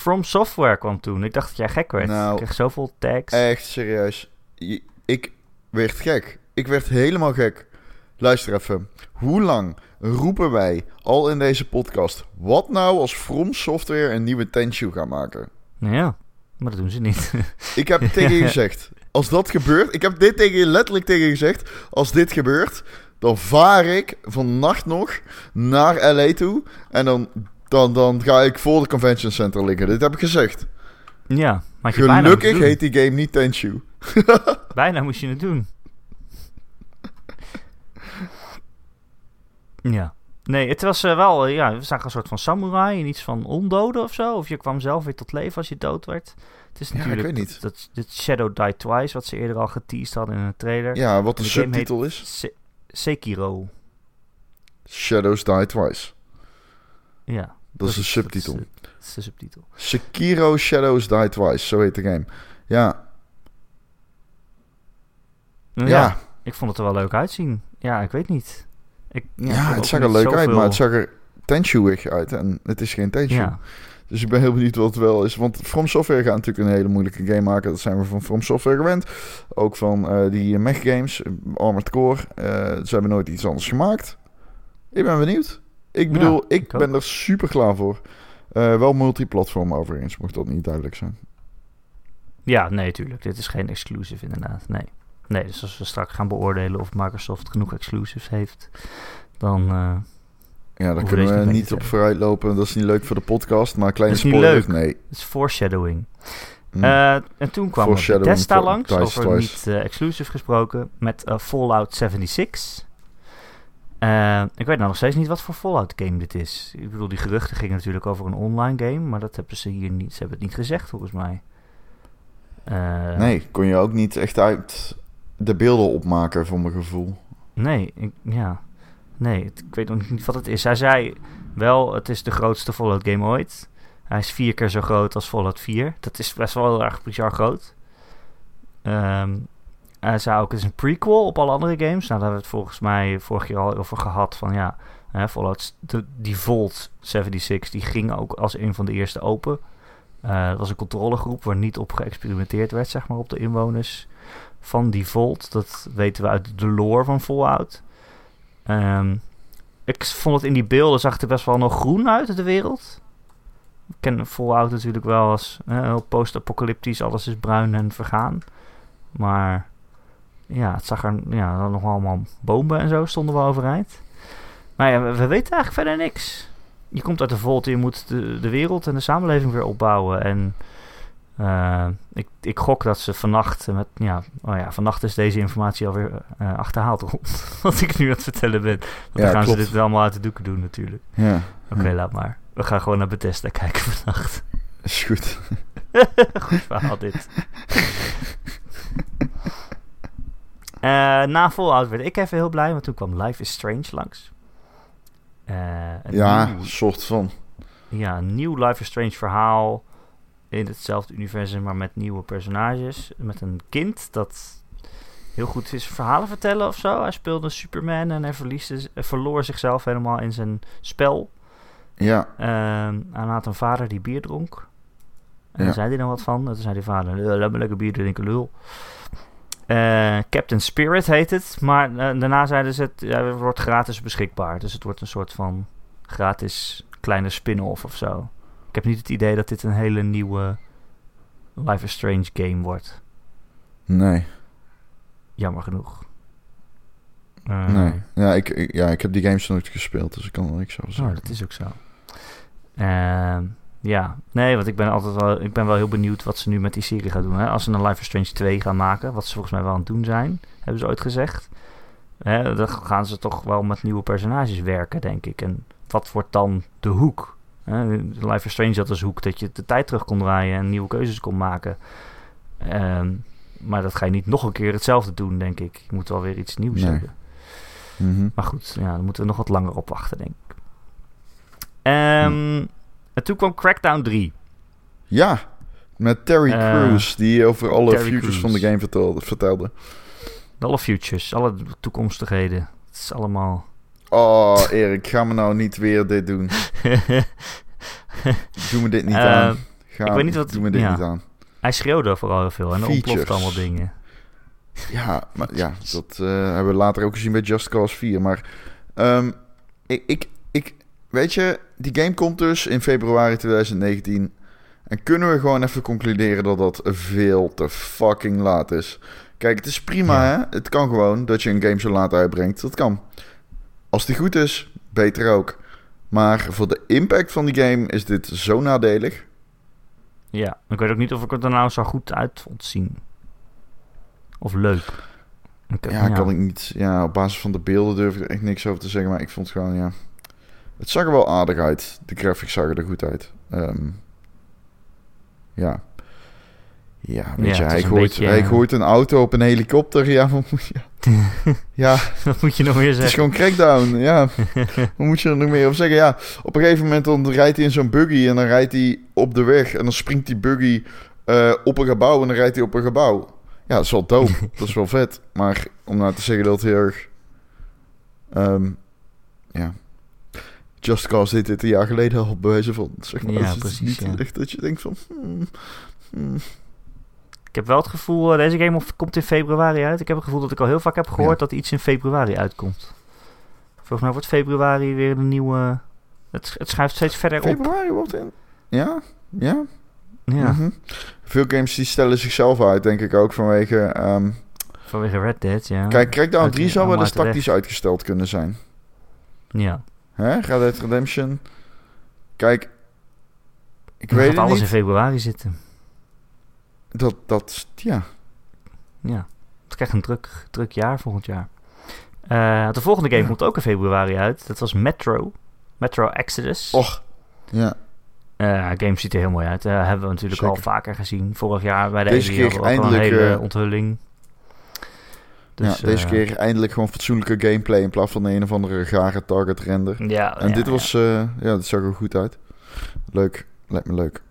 From Software kwam toen. Ik dacht dat jij gek werd. Nou, ik kreeg zoveel tags. Echt serieus. Je- Ik werd gek. Ik werd helemaal gek. Luister even. Hoe lang roepen wij al in deze podcast... wat nou als From Software een nieuwe Tenshu gaan maken? Ja, maar dat doen ze niet. Ik heb [LAUGHS] tegen je gezegd... als dat gebeurt... Ik heb dit tegen je letterlijk tegen je gezegd... als dit gebeurt... dan vaar ik vannacht nog naar LA toe... en dan, dan, dan ga ik voor de convention center liggen. Dit heb ik gezegd. ja, maar je Gelukkig heet die game niet Tenshu. [LAUGHS] Bijna moest je het doen. Ja. Nee, het was eh, wel, eh, ja, we zagen een soort van samurai en iets van ondoden of zo. Of je kwam zelf weer tot leven als je dood werd. Het is Ja, ik natuurlijk weet niet. Dat, dat, Shadow Die Twice, wat ze eerder al geteased hadden in een trailer. Ja, wat de, De subtitel is. Se- Sekiro. Shadows Die Twice. Ja. Dat is de subtitel. Dat is, de- dat is de subtitel. Sekiro Shadows Die Twice, zo heet de game. Ja, Ja. ja, ik vond het er wel leuk uitzien. Ja, ik weet niet. Ik, ja, het zag er leuk uit, maar het zag er Tenshu-ig uit. En het is geen Tenshu. Ja, Dus ik ben heel benieuwd wat het wel is. Want From Software gaat natuurlijk een hele moeilijke game maken. Dat zijn we van From Software gewend. Ook van eh, die mech games, eh, Armored Core. Eh, ze hebben nooit iets anders gemaakt. Ik ben benieuwd. Ik Ja, bedoel, ik, ben er super klaar voor. Eh, wel multiplatform overigens, mocht dat niet duidelijk zijn. ja, nee, tuurlijk. Dit is geen exclusive inderdaad. Nee. Nee, dus als we straks gaan beoordelen of Microsoft genoeg exclusives heeft, dan... eh, Ja, daar kunnen we niet op vooruit lopen. Dat is niet leuk voor de podcast. Maar kleine spoilers, nee. het is foreshadowing. Hm. Eh, en toen kwam Bethesda langs, over niet exclusive gesproken, met Fallout 76. Eh, ik weet nou nog steeds niet wat voor Fallout game dit is. Ik bedoel, die geruchten gingen natuurlijk over een online game, maar dat hebben ze hier niet, ze hebben het niet gezegd volgens mij. Eh, nee, kon je ook niet echt uit de beelden opmaken, voor mijn gevoel. Nee, ik, ja. Nee, het- ik weet nog niet wat het is. Hij zei wel, het is de grootste Fallout game ooit. Hij is vier keer zo groot als Fallout 4. Dat is best wel heel erg bizar groot. Ehm, hij zei ook, is een prequel op alle andere games. Nou, daar hebben we het volgens mij vorig jaar al over gehad. Van ja, hè, Fallout, de, Vault 76, die ging ook als een van de eerste open. Eh, dat was een controlegroep waar niet op geëxperimenteerd werd, zeg maar, op de inwoners van die Vault. Dat weten we uit de lore van Fallout. Ehm, ik vond het in die beelden, zag het er best wel nog groen uit, de wereld. Ik ken Fallout natuurlijk wel als eh, post-apocalyptisch, alles is bruin en vergaan. Maar ja, het zag er ja, dan nog allemaal bomen en zo stonden wel overeind. Maar ja, we, we weten eigenlijk verder niks. Je komt uit de Vault en je moet de, de wereld en de samenleving weer opbouwen. En eh, ik, ik gok dat ze vannacht met, ja, oh ja, vannacht is deze informatie alweer eh achterhaald rond. [LAUGHS] Wat ik nu aan het vertellen ben. Want Ja, dan gaan klopt. ze dit allemaal uit de doeken doen natuurlijk. Ja, Oké, laat maar. We gaan gewoon naar Bethesda [LAUGHS] kijken vannacht. is goed. [LAUGHS] Goed verhaal dit. Eh, na Fallout werd ik even heel blij, want toen kwam Life is Strange langs. Eh, een Ja, nieuw- soort van. ja, een nieuw Life is Strange verhaal in hetzelfde universum, maar met nieuwe personages. Met een kind dat heel goed is verhalen vertellen of zo. Hij speelde Superman en hij verliesde, eh, verloor zichzelf helemaal in zijn spel. Ja, Ehm, hij had een vader die bier dronk. En Ja. daar zei hij dan wat van. En toen zei die vader, "Eh, laat me lekker bier drinken, lul. Eh, Captain Spirit heet het. Maar eh, daarna zeiden ze, het, ja, het wordt gratis beschikbaar. Dus het wordt een soort van gratis kleine spin-off of zo. Ik heb niet het idee dat dit een hele nieuwe Life is Strange game wordt. nee. Jammer genoeg. Eh, Nee. Ja ik, ik- ja, ik heb die games nooit gespeeld, dus ik kan er niks over Oh, zeggen. dat is ook zo. Ehm, ja, nee, want ik ben altijd wel, ik ben wel heel benieuwd wat ze nu met die serie gaan doen. Hè? Als ze een Life is Strange 2 gaan maken, wat ze volgens mij wel aan het doen zijn, hebben ze ooit gezegd. Hè, dan gaan ze toch wel met nieuwe personages werken, denk ik. En wat wordt dan de hoek? Hè, Life is Strange had als hoek dat je de tijd terug kon draaien en nieuwe keuzes kon maken. Ehm, maar dat ga je niet nog een keer hetzelfde doen, denk ik. Je moet wel weer iets nieuws Nee. hebben. Mhm. Maar goed, ja, dan moeten we nog wat langer op wachten, denk ik. Ehm, En toen kwam Crackdown 3. Ja, met Terry Eh, Crews, die over alle Terry futures van de game vertelde. vertelde. Alle futures, alle toekomstigheden. Het is allemaal... Oh, Erik, ga me nou niet weer dit doen. [LAUGHS] Doe me dit niet Eh, aan. Ga, ik weet niet wat- Doe me dit ja. niet aan. Hij schreeuwde vooral heel veel en er ontploft Features. allemaal dingen. Ja, maar, ja dat eh, hebben we later ook gezien bij Just Cause 4. Maar ehm, ik, ik, ik, weet je, die game komt dus in februari 2019. En kunnen we gewoon even concluderen dat dat veel te fucking laat is. Kijk, het is prima, Ja. hè? Het kan gewoon dat je een game zo laat uitbrengt. Dat kan. Als die goed is, beter ook. Maar voor de impact van die game is dit zo nadelig. Ja, ik weet ook niet of ik het er nou zo goed uit vond zien. Of leuk? Ik- Ja, kan ik niet. Ja, op basis van de beelden durf ik er echt niks over te zeggen. Maar ik vond het gewoon, ja. Het zag er wel aardig uit. De graphics zagen er goed uit. Ehm, ja. Ja, weet Ja, je, hij gooit, beetje, hij eh, gooit een auto op een helikopter. Ja, wat moet je... [LAUGHS] ja, Wat moet je nog meer het is zeggen? gewoon crackdown. Ja, [LAUGHS] wat moet je er nog meer over zeggen? Ja, op een gegeven moment dan rijdt hij in zo'n buggy en dan rijdt hij op de weg. En dan springt die buggy eh, op een gebouw en dan rijdt hij op een gebouw. Ja, dat is wel dope. [LAUGHS] dat is wel vet. Maar om nou te zeggen dat heel erg... ehm, ja... Just Cause deed dit een jaar geleden al bij wijze van... Zeg maar, Ja, Dus is precies, niet ja. echt dat je denkt van... hmm, hmm. Ik heb wel het gevoel, eh, deze game of- komt in februari uit. Ik heb het gevoel dat ik al heel vaak heb gehoord Ja. dat iets in februari uitkomt. Volgens mij wordt februari weer een nieuwe... Het, het schuift steeds verder op. Februari wordt in... Ja, ja. Ja, mhm. Veel games die stellen zichzelf uit, denk ik ook, vanwege... ehm, vanwege Red Dead, ja. Kijk, Crackdown Uit- 3 zou wel eens tactisch uitgesteld kunnen zijn. Ja, Hè? Red Dead Redemption. Kijk, ik weet gaat het alles niet. in februari zitten. Dat, dat, ja. Ja, het krijgt een druk, druk jaar volgend jaar. Eh, de volgende game Ja. komt ook in februari uit. Dat was Metro. Metro Exodus. Och, ja. Eh, game ziet er heel mooi uit. Eh, hebben we natuurlijk al vaker gezien. Vorig jaar bij de Deze E3 keer al een eindelijk, hele onthulling. Dus, ja, deze eh, keer eindelijk gewoon fatsoenlijke gameplay in plaats van een of andere rare target render. Ja, En ja, dit ja. was, eh, ja, dat zag er goed uit. Leuk, lijkt me leuk.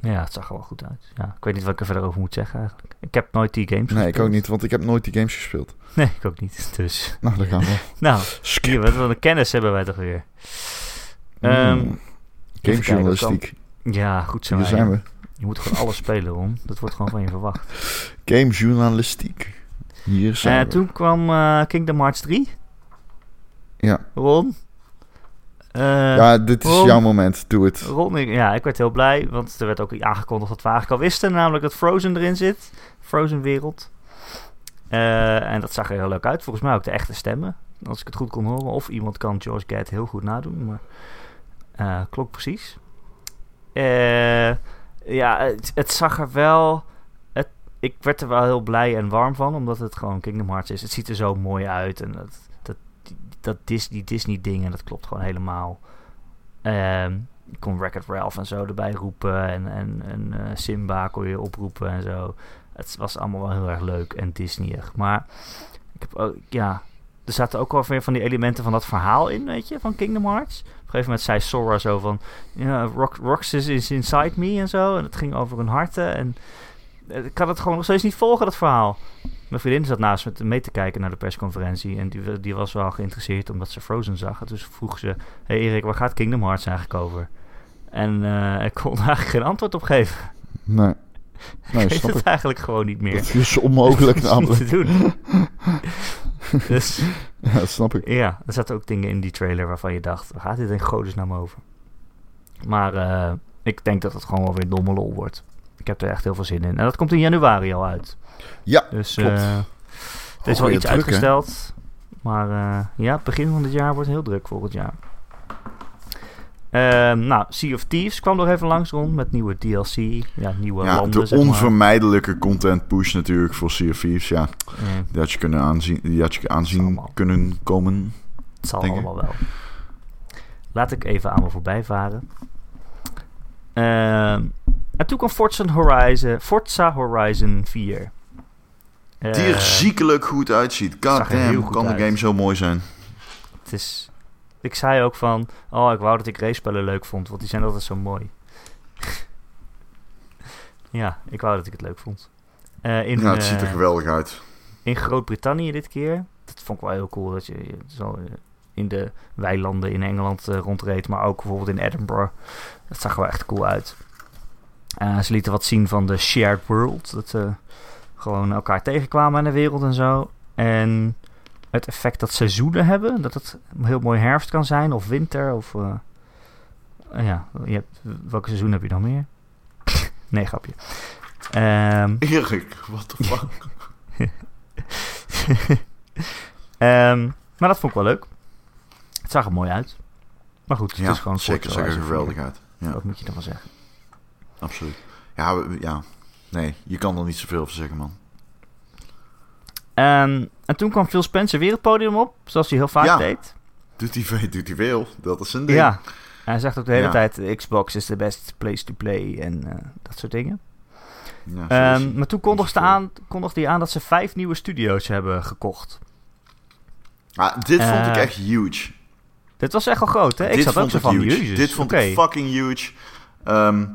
Ja, het zag er wel goed uit. Ja, ik weet niet wat ik er verder over moet zeggen eigenlijk. Ik heb nooit die games Nee, ik gespeeld. ook niet, want ik heb nooit die games gespeeld. Nee, ik ook niet. Dus, Nou, daar gaan we. [LAUGHS] nou, hier, Skip. wat een kennis hebben wij toch weer. Ehm, Mm. Gamejournalistiek. Ja, goed zo. Hier zijn we. Je moet gewoon alles spelen, Ron. Dat wordt gewoon van je verwacht. [LAUGHS] Gamejournalistiek. Hier zijn we. toen kwam eh, Kingdom Hearts 3. Ja. Ron? Eh, ja, dit is Ron? jouw moment. Doe het. Ron, ja, ik werd heel blij, want er werd ook aangekondigd wat we eigenlijk al wisten, namelijk dat Frozen erin zit. Frozen wereld. Eh, en dat zag er heel leuk uit. Volgens mij ook de echte stemmen, als ik het goed kon horen. Of iemand kan George Gad heel goed nadoen, maar eh klopt precies. Eh, ja, het, het zag er wel... Ik werd er wel heel blij en warm van, omdat het gewoon Kingdom Hearts is. Het ziet er zo mooi uit en dat, dat, dat Disney, Disney ding en dat klopt gewoon helemaal. Je kon Wreck-It Ralph en zo erbij roepen. En, en, en eh, Simba kon je oproepen en zo. Het was allemaal wel heel erg leuk en Disneyig. Maar ik heb ook, ja, er zaten ook wel weer van die elementen van dat verhaal in, weet je, van Kingdom Hearts. Op een gegeven moment zei Sora zo van, ja, Rox Roxas is inside me en zo. En het ging over hun harten. En ik kan het gewoon nog steeds niet volgen, dat verhaal. Mijn vriendin zat naast me mee te kijken naar de persconferentie. En die, die was wel geïnteresseerd omdat ze Frozen zag. Dus vroeg ze: Hey Erik, waar gaat Kingdom Hearts eigenlijk over? En eh, ik kon [LAUGHS] daar eigenlijk geen antwoord op geven. Nee. [LAUGHS] Nee, ik het ik. eigenlijk gewoon niet meer. Dat is onmogelijk [LAUGHS] Wat om namelijk. te doen. dus Ja, dat snap ik. ja, er zaten ook dingen in die trailer waarvan je dacht: waar gaat dit in godesnaam over? Maar eh, ik denk dat het gewoon wel weer domme lol wordt. Ik heb er echt heel veel zin in. En dat komt in januari al uit. Ja, Dus klopt. eh, het is wel iets druk, hè? uitgesteld. Maar eh, ja, het begin van het jaar wordt heel druk volgend jaar. Ehm, nou, Sea of Thieves kwam nog even langs rond met nieuwe DLC. Ja, nieuwe Ja, landen, de zeg maar. onvermijdelijke content push natuurlijk voor Sea of Thieves. Ja, Ja, die had je kunnen aanzien, die had je aanzien kunnen komen. het zal allemaal wel. Laat ik even aan me voorbij varen. Ehm, en toen kwam Forza Horizon, Forza Horizon 4. Die Eh, er ziekelijk goed uitziet. God damn, kan de game zo mooi zijn? Het is... Ik zei ook van... Oh, ik wou dat ik race-spellen leuk vond. Want die zijn altijd zo mooi. [LAUGHS] ja, ik wou dat ik het leuk vond. Eh, in, ja, het ziet er eh, geweldig uit. in Groot-Brittannië dit keer. Dat vond ik wel heel cool. Dat je, je zo eh, in de weilanden in Engeland eh, rondreed. Maar ook bijvoorbeeld in Edinburgh. Dat zag er wel echt cool uit. Eh, ze lieten wat zien van de shared world. Dat ze gewoon elkaar tegenkwamen in de wereld en zo. En het effect dat seizoenen hebben. Dat het heel mooi herfst kan zijn of winter. Of, eh, eh, ja, je hebt, welke seizoen heb je dan meer? [LAUGHS] nee, grapje. Ehm [LAUGHS] Erik, wat de fuck? [LAUGHS] Ehm, maar dat vond ik wel leuk. Het zag er mooi uit. Maar goed, het Ja, is gewoon zeker, zag er geweldig 4. uit. Ja, Wat moet je ervan zeggen? Absoluut. Ja, we- ja, nee, je kan er niet zoveel over zeggen, man. Ehm, en toen kwam Phil Spencer weer het podium op, zoals hij heel vaak Ja. deed. Doet hij, doet hij veel. Dat is een ding. Ja. En hij zegt ook de hele Ja. tijd, Xbox is the best place to play en eh, dat soort dingen. Ja, hij. maar toen kondigde, aan, kondigde hij aan dat ze vijf nieuwe studio's hebben gekocht. Ah, dit vond ik Eh, echt huge. Dit was echt wel groot, hè? Ik dit zat ook zo ik van, huge. jezus, Dit vond ik fucking huge. Ehm,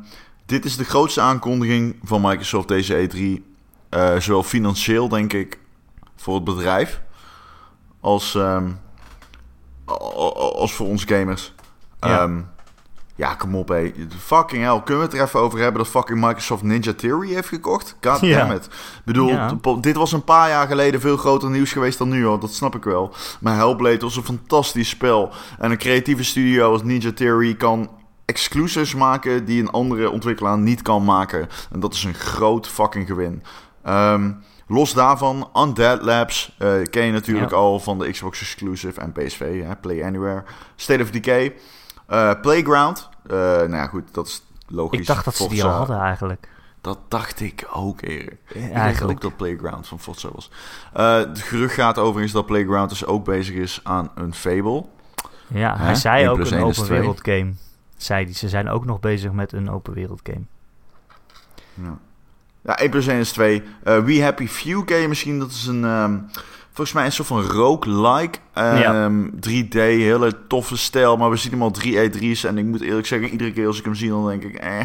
dit is de grootste aankondiging van Microsoft deze E3. eh, zowel financieel, denk ik, voor het bedrijf. Als, ehm, als voor ons gamers. Ja. Ja, ja kom op, hé. Fucking hell. Kunnen we het er even over hebben dat fucking Microsoft Ninja Theory heeft gekocht? God Ja. damn it. Ik bedoel, Ja. dit was een paar jaar geleden veel groter nieuws geweest dan nu, hoor. Dat snap ik wel. Maar Hellblade was een fantastisch spel. En een creatieve studio als Ninja Theory kan exclusives maken die een andere ontwikkelaar niet kan maken. En dat is een groot fucking gewin. Ehm, los daarvan, Undead Labs eh, ken je natuurlijk Ja. al van de Xbox Exclusive en PSV, hè, Play Anywhere. State of Decay, eh, Playground. Eh, nou ja, goed, dat is logisch. Ik dacht dat ze die al hadden eigenlijk. Dat dacht ik ook, Erik. Ik dacht ook Eigenlijk. dat Playground van Forza was. Het gerucht gaat overigens dat Playground dus ook bezig is aan een Fable. Ja, Hè? hij zei 1 ook een 1 is open 2. wereld game. Zei die, ze zijn ook nog bezig met een open wereld game. Ja, ja 1 plus 1 is 2. Eh We Happy Few je misschien. Dat is een, ehm, volgens mij een soort van roguelike. ehm 3D, hele toffe stijl. Maar we zien hem al 3 E3's. En ik moet eerlijk zeggen, iedere keer als ik hem zie, dan denk ik... Eh,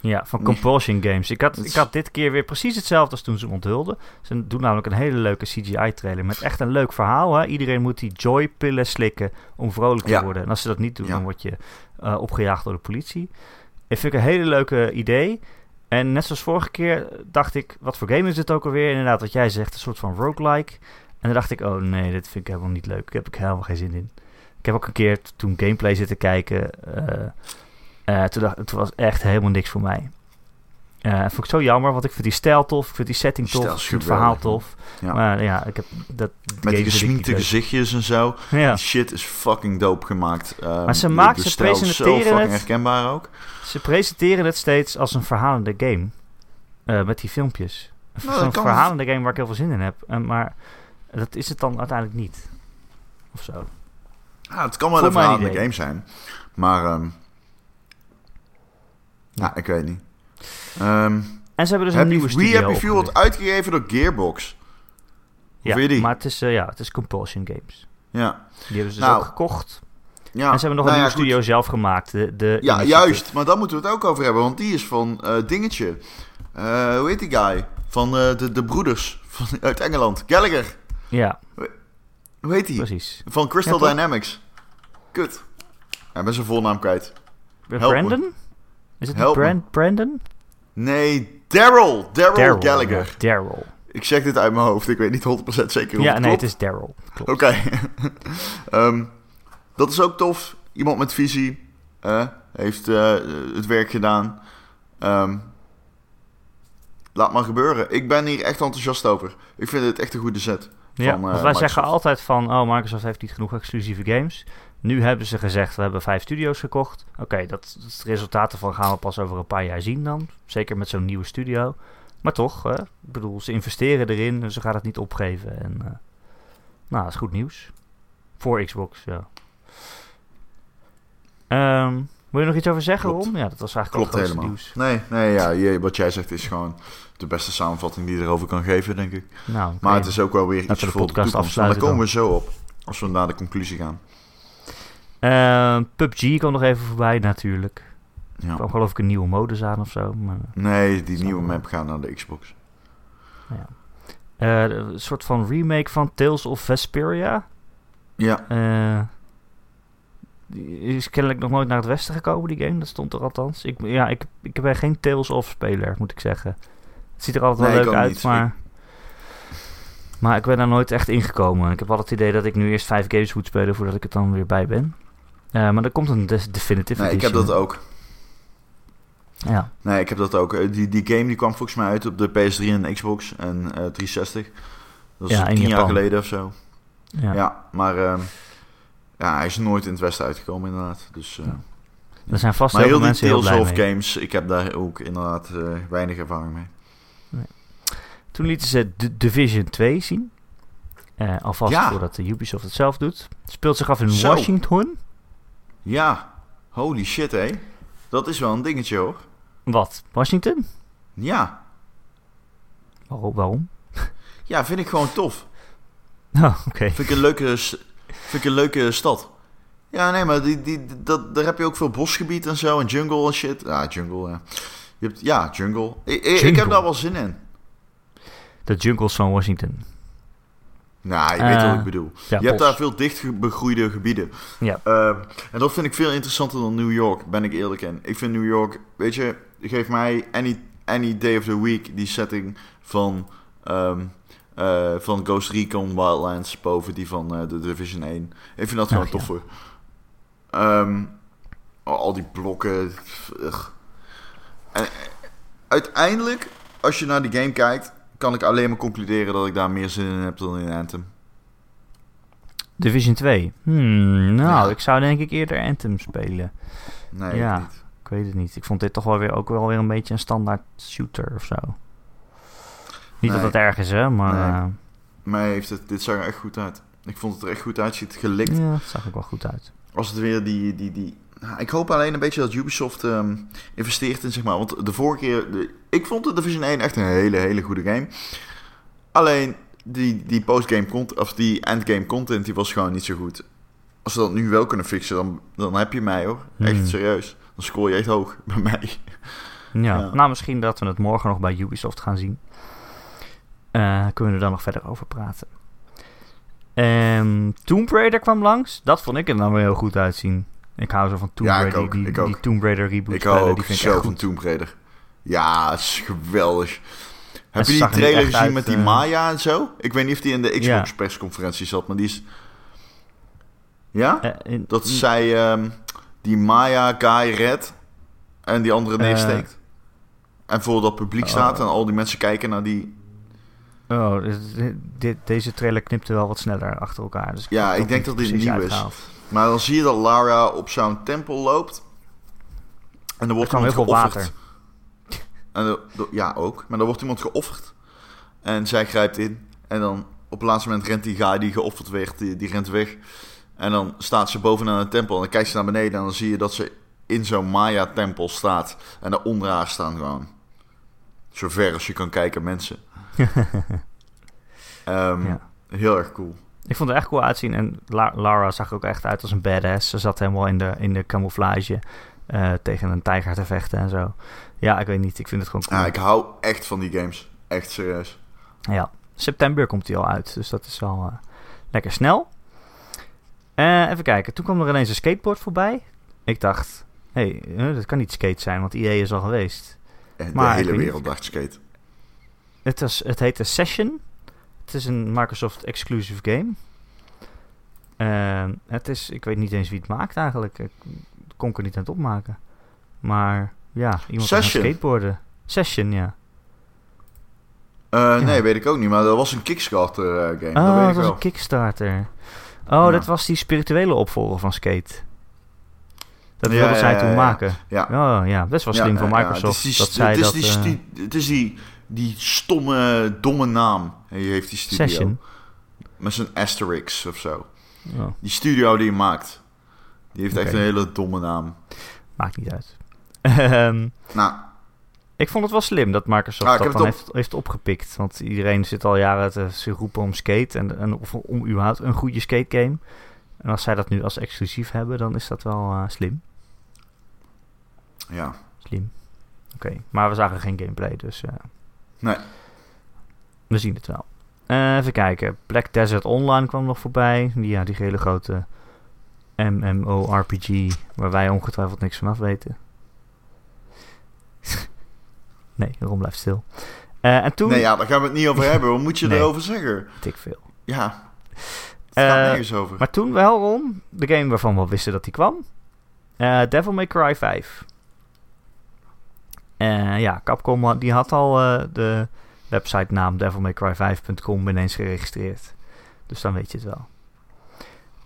Ja, van Nee. Compulsion Games. Ik had, ik had dit keer weer precies hetzelfde als toen ze hem onthulden. Ze doen namelijk een hele leuke CGI-trailer met echt een leuk verhaal. Hè? Iedereen moet die joy-pillen slikken om vrolijk te Ja. worden. En als ze dat niet doen, Ja. dan word je eh, opgejaagd door de politie. Ik vind ik een hele leuke idee. En net zoals vorige keer dacht ik, wat voor game is dit ook alweer? Inderdaad, wat jij zegt, een soort van roguelike. En dan dacht ik, oh nee, dit vind ik helemaal niet leuk. Ik heb ik helemaal geen zin in. Ik heb ook een keer toen gameplay zitten kijken. eh, toen dacht het was echt helemaal niks voor mij. Eh vond ik zo jammer, want ik vind die stijl tof, ik vind die setting tof, ik vind het verhaal tof. Ja. Maar ja, ik heb dat. met die gesminkte gezichtjes en zo. Ja, Die shit is fucking dope gemaakt. Ehm, Maar ze maken- ze presenteren het- herkenbaar ook. ze presenteren het steeds als een verhalende game. Eh, met die filmpjes. Een Nou, Zo'n kan verhalende game waar ik heel veel zin in heb. En, maar dat is het dan uiteindelijk niet. Of zo. Ja, het kan wel Voor een verhalende game zijn. Maar, ehm ja, ik weet niet. Ehm En ze hebben dus een nieuwe We studio Happy Few wordt uitgegeven door Gearbox. Ja, die? maar het is, eh, ja, het is Compulsion Games. Ja, Die hebben ze dus Nou, ook gekocht. ja. en ze hebben nog nou een ja, nieuwe studio goed. zelf gemaakt. De, de Ja, juist. Maar daar moeten we het ook over hebben. Want die is van eh, Dingetje. Eh, hoe heet die guy? Van de, de broeders van, [LAUGHS] uit Engeland. Gallagher. Ja, Hoe heet die? precies. Van Crystal Ja? Dynamics. Kut. Ja, ik ben zijn voornaam kwijt. Me. Is het. Brand, Brandon? Nee, Daryl. Daryl Gallagher. Daryl. Ik zeg dit uit mijn hoofd. Ik weet niet 100% zeker hoe Ja, het nee, het is Daryl. Oké. [LAUGHS] Ehm, dat is ook tof. Iemand met visie. heeft eh, het werk gedaan. Ehm, laat maar gebeuren. Ik ben hier echt enthousiast over. Ik vind het echt een goede set. Ja, van, eh, wij Microsoft. zeggen altijd van, oh, Microsoft heeft niet genoeg exclusieve games. Nu hebben ze gezegd, we hebben vijf studio's gekocht. Oké, dat, dat resultaat ervan gaan we pas over een paar jaar zien dan. Zeker met zo'n nieuwe studio. Maar toch, hè, ik bedoel, ze investeren erin en ze gaan het niet opgeven. En, eh, nou, dat is goed nieuws. Voor Xbox, ja. Ehm, wil je nog iets over zeggen, Klopt. Ron? Ja, dat was eigenlijk Klopt al het grootste helemaal. nieuws. Nee, nee ja, je- wat jij zegt is gewoon de beste samenvatting die je erover kan geven, denk ik. Nou. Maar het is ook wel weer iets de voor de podcast toekomst. En daar afsluiten komen we zo op. Als we naar de conclusie gaan. Ehm, PUBG kwam nog even voorbij, natuurlijk. Er Ja. kwam geloof ik een nieuwe modus aan of zo. Maar, Nee, die nieuwe map gaat naar de Xbox. Eh, een soort van remake van Tales of Vesperia. Ja, Eh, die is kennelijk nog nooit naar het westen gekomen, die game. Dat stond er althans. Ik, ja, ik, ik ben geen Tales of speler, moet ik zeggen. Het ziet er altijd Nee, wel leuk uit, niet. maar... Maar ik ben daar nooit echt ingekomen. Ik heb altijd het idee dat ik nu eerst vijf games moet spelen voordat ik er dan weer bij ben. Eh, maar er komt een de- definitive nee, ik heb dat ook. Ja, Nee, ik heb dat ook. Eh, Die, die game die kwam volgens mij uit op de PS3 en Xbox en eh 360. Dat is Ja, tien jaar geleden of zo. ja. Ja, maar ehm, ja, hij is nooit in het westen uitgekomen inderdaad. Dus, eh. Er zijn vast maar heel veel mensen heel Tales of mee. Games, ik heb daar ook inderdaad eh, weinig ervaring mee. Toen lieten ze D- Division 2 zien. Eh, alvast voordat de Ubisoft het zelf doet. Speelt zich af in Zo. Washington. Ja, holy shit, hé. Dat is wel een dingetje, hoor. Wat? Washington? Ja, Waarom? waarom? [LAUGHS] ja vind ik gewoon tof. [LAUGHS] Oh, oké. Vind ik een leuke, vind ik een leuke stad. Ja, nee, maar die, die, dat, daar heb je ook veel bosgebied en zo. En jungle en shit. Ja, jungle, ja. Je hebt, ja, jungle. Ik, ik, ik Jungle. heb daar wel zin in. De jungles van Washington. Nou, je weet Eh, wat ik bedoel. Ja, je hebt daar veel dicht ge- begroeide gebieden. Ja. Ehm, en dat vind ik veel interessanter dan New York, ben ik eerlijk in. Ik vind New York, weet je, geef mij any, any day of the week die setting van, eh, van Ghost Recon Wildlands boven die van eh, de Division 1. Ik vind dat gewoon ja. toffer. Ehm, al die blokken. En, eh, uiteindelijk, als je naar die game kijkt, kan ik alleen maar concluderen dat ik daar meer zin in heb dan in Anthem. Division 2. Hmm, nou, Ja. ik zou denk ik eerder Anthem spelen. Nee, ik Ja. niet. Ik weet het niet. Ik vond dit toch wel weer, ook wel weer een beetje een standaard shooter of zo. Niet dat het erg is, hè, maar... Nee. eh, Mij heeft het, dit zag er echt goed uit. Ik vond het er echt goed uitziet, gelikt. ja, het zag ook wel goed uit. Als het weer die... die, die nou, ik hoop alleen een beetje dat Ubisoft ehm, investeert in, zeg maar... Want de vorige keer... De, ik vond de Division 1 echt een hele, hele goede game. Alleen, die, die postgame content... Of die endgame content, die was gewoon niet zo goed. Als ze dat nu wel kunnen fixen, dan, dan heb je mij, hoor. Echt Hmm. serieus. Dan scoor je echt hoog [LAUGHS] bij mij. Ja. Ja. nou misschien dat we het morgen nog bij Ubisoft gaan zien. Eh, kunnen we er dan nog verder over praten. Ehm Tomb Raider kwam langs. Dat vond ik er dan weer heel goed uitzien. Ik hou zo van Tomb Ja, ik Raider. ook, die, ik die, ook. die Tomb Raider reboot Ik hou ook die vind ik zo van. Tomb Raider. Ja, het is geweldig. Heb je die er trailer gezien uit, met die eh, Maya en zo? Ik weet niet of die in de Xbox Ja. persconferentie zat, maar die is... Ja? Eh, in- Dat zij ehm, die Maya guy redt en die andere Eh. neersteekt. En voor dat publiek Oh. staat en al die mensen kijken naar die... Oh, dit, dit- deze trailer knipte wel wat sneller achter elkaar. Dus Ja, ik denk dat dit nieuw is. Maar dan zie je dat Lara op zo'n tempel loopt. En er wordt iemand geofferd. En er- er- ja, ook. Maar dan wordt iemand geofferd. En zij grijpt in. En dan op het laatste moment rent die guy die geofferd werd, die, die rent weg. En dan staat ze bovenaan een tempel. En dan kijkt ze naar beneden. En dan zie je dat ze in zo'n Maya-tempel staat. En daaronder haar staan gewoon. Zo ver als je kan kijken, mensen. [LAUGHS] Ehm, Ja. Heel erg cool. Ik vond het echt cool uitzien. En La- Lara zag er ook echt uit als een badass. Ze zat helemaal in de, in de camouflage. eh, tegen een tijger te vechten en zo. Ja, ik weet niet. Ik vind het gewoon cool. Ja, ik hou echt van die games. Echt serieus. Ja, september komt hij al uit. Dus dat is al eh, lekker snel. Eh, even kijken. Toen kwam er ineens een skateboard voorbij. Ik dacht, hé, hey, dat kan niet skate zijn, want IE is al geweest. En Maar de ik hele wereld dacht skate. Het, was, het heette Session. Het is een Microsoft exclusive game. Ehm, het is, ik weet niet eens wie het maakt eigenlijk. Ik kon ik er niet aan het opmaken. Maar ja, iemand Session? skateboarden. Session, ja. Eh, Nee, weet ik ook niet. Maar dat was een Kickstarter eh, game. dat Oh, weet dat ik was wel. een Kickstarter. Oh, Ja. dat was die spirituele opvolger van Skate. Dat wilden ja, zij toen maken. Ja. Oh ja, best wel slim van. Microsoft. Dat zij dat... eh, het is die, die stomme, domme naam. Heeft die studio. Session. Met zijn asterisk of zo. Oh, Die studio die je maakt. Die heeft echt een hele domme naam. maakt niet uit. [LAUGHS] Ehm, Nou, ik vond het wel slim dat Microsoft Ah, dat dan op- heeft, heeft opgepikt. Want iedereen zit al jaren te ze roepen om skate. En, en of om überhaupt een goede skate game. En als zij dat nu als exclusief hebben, dan is dat wel eh, slim. ja. Slim. Oké, maar we zagen geen gameplay, dus... eh, Nee. We zien het wel. Eh, even kijken. Black Desert Online kwam nog voorbij. Die, ja, die hele grote MMORPG waar wij ongetwijfeld niks vanaf weten. [LAUGHS] nee, Ron blijft stil. Eh, en toen... Nee, ja, daar gaan we het niet over [LAUGHS] hebben. Wat moet je Nee. erover zeggen? Tik veel. Ja. Het gaat Eh, nergens over. Maar toen wel, Ron, de game waarvan we wisten dat die kwam. Devil May Cry 5. Eh, ja, Capcom had- die had al eh, de website naam devilmaycry5.com ineens geregistreerd. Dus dan weet je het wel.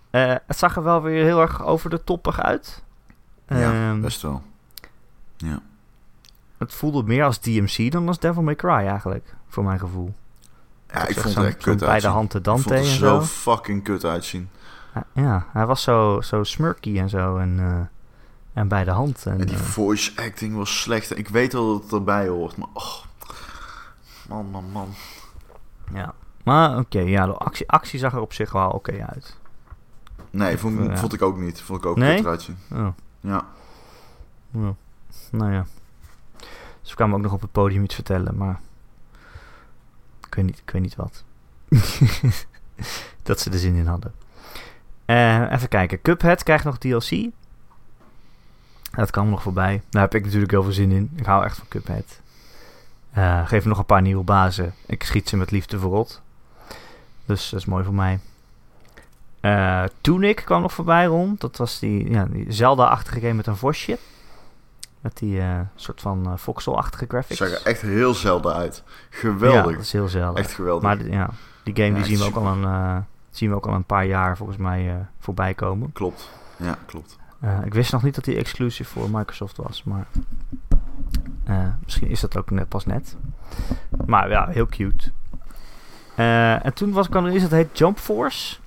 Eh, het zag er wel weer heel erg over de toppig uit. ja, Ehm, best wel. Het voelde meer als DMC dan als Devil May Cry eigenlijk, voor mijn gevoel. Ja, ik vond het echt kut bij de hand de Ik Dante vond het en er zo. zo fucking kut uitzien. Ja, hij was zo, zo smirky en zo. En, eh, en bij de hand. En, En die eh, voice acting was slecht. Ik weet wel dat het erbij hoort, maar oh. Man, man, man. ja. Maar oké, ja, de actie, actie zag er op zich wel oké uit. Nee, vond, Ja. vond ik ook niet. Vond ik ook Nee? eruit zien. Oh, Ja. ja. Nou ja. Ze kwamen ook nog op het podium iets vertellen, maar... Ik weet niet, ik weet niet wat. [LAUGHS] dat ze er zin in hadden. Eh, even kijken. Cuphead krijgt nog DLC. Dat kwam nog voorbij. Daar heb ik natuurlijk heel veel zin in. Ik hou echt van Cuphead. Eh geef nog een paar nieuwe bazen. Ik schiet ze met liefde verrot. Dus dat is mooi voor mij. Eh Tunic kwam nog voorbij rond. Dat was die, ja, die Zelda-achtige game met een vosje. Met die eh, soort van eh, voxel-achtige graphics. Zag er echt heel zelden uit. Ja, Geweldig. dat is heel zelden. echt geweldig. Maar die- ja, die game Ja, die zien, we ook al een, zien we ook al een paar jaar volgens mij voorbij komen. Klopt. Ja, klopt. Eh, ik wist nog niet dat die exclusief voor Microsoft was, maar eh, misschien is dat ook net, pas net. Maar ja, heel cute. Eh, en toen was ik er iets dat heet Jump Force.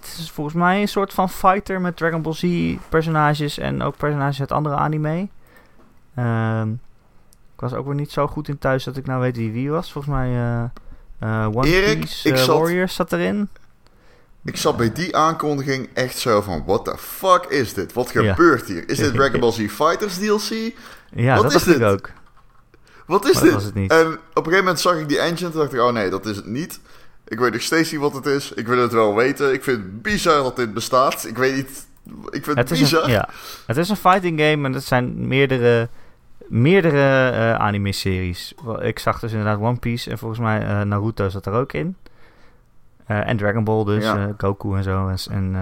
Het is volgens mij een soort van fighter met Dragon Ball Z personages en ook personages uit andere anime. Ehm, ik was ook weer niet zo goed in thuis dat ik nou weet wie wie was. Volgens mij One Erik, Piece zat- Warriors zat erin. Ik zat bij die aankondiging echt zo van... What the fuck is dit? Wat Ja. gebeurt hier? Is dit Dragon Ball Z [LAUGHS] Fighters DLC? Ja, Wat dat is dit? ook. Wat is Maar dat dit? was het niet. En op een gegeven moment zag ik die engine. Toen dacht ik, oh nee, dat is het niet. Ik weet nog steeds niet wat het is. Ik wil het wel weten. Ik vind het bizar dat dit bestaat. Ik weet niet... Ik vind het, bizar. een, ja, het is een fighting game en het zijn meerdere, meerdere eh, anime-series. Ik zag dus inderdaad One Piece en volgens mij eh, Naruto zat er ook in. Eh, en Dragon Ball dus, Ja. eh, Goku en zo. En,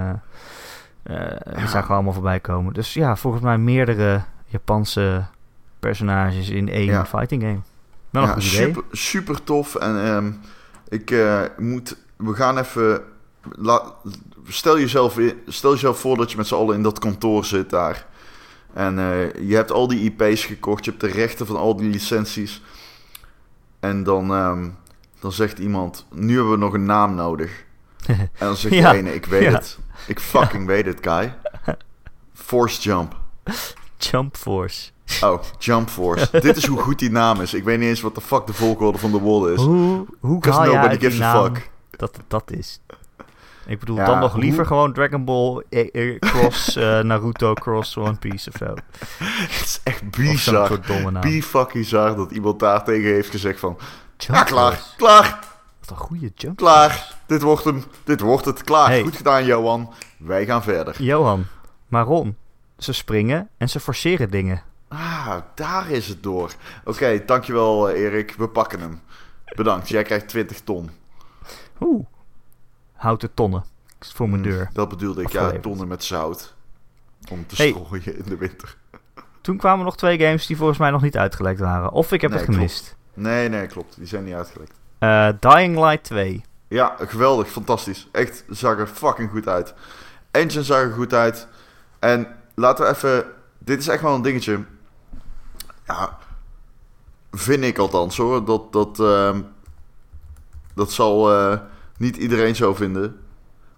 eh, die zagen we allemaal voorbij komen. Dus ja, volgens mij meerdere Japanse personages in één fighting game. Wel een Ja, goed idee. super, super tof. En ehm, ik moet... We gaan even... la- stel, jezelf in, stel jezelf voor dat je met z'n allen in dat kantoor zit daar. En je hebt al die IP's gekocht. Je hebt de rechten van al die licenties. En dan, ehm, dan zegt iemand... Nu hebben we nog een naam nodig. [LAUGHS] En dan zegt Ja, ene... Ik weet ja. het. Ik fucking weet het, Kai. Force Jump. Jump Force. Oh, Jump Force. [LAUGHS] Dit is hoe goed die naam is. Ik weet niet eens wat de fuck de volgorde van de woorden is. Hoe, hoe haal nobody uit gives a fuck. dat dat is? Ik bedoel, Ja, dan nog hoe- liever gewoon Dragon Ball eh, eh, cross [LAUGHS] eh, Naruto cross One Piece of zo. Het is echt bizar. Be fucking bizar dat iemand daar tegen heeft gezegd van... Ja, klaar, klaar, Wat een goede jump. klaar. Dit wordt hem. Dit wordt het. Klaar. Hey. Goed gedaan, Johan. Wij gaan verder. Johan, maar Ron, ze springen en ze forceren dingen. Ah, daar is het door. Oké, dankjewel eh, Erik. We pakken hem. Bedankt. Jij krijgt 20 ton. Oeh, houten tonnen voor mijn Hmm, deur. Dat bedoelde ik. Ja, tonnen met zout. Om te Hey. strooien in de winter. Toen kwamen nog twee games die volgens mij nog niet uitgelekt waren. Of ik heb Nee, het gemist. Nee, nee, klopt. Die zijn niet uitgelekt. Eh, Dying Light 2. Ja, geweldig. Fantastisch. Echt, zag er fucking goed uit. Engine zag er goed uit. En laten we even... Dit is echt wel een dingetje. Ja, vind ik althans hoor. Dat, dat, ehm, dat zal eh, niet iedereen zo vinden.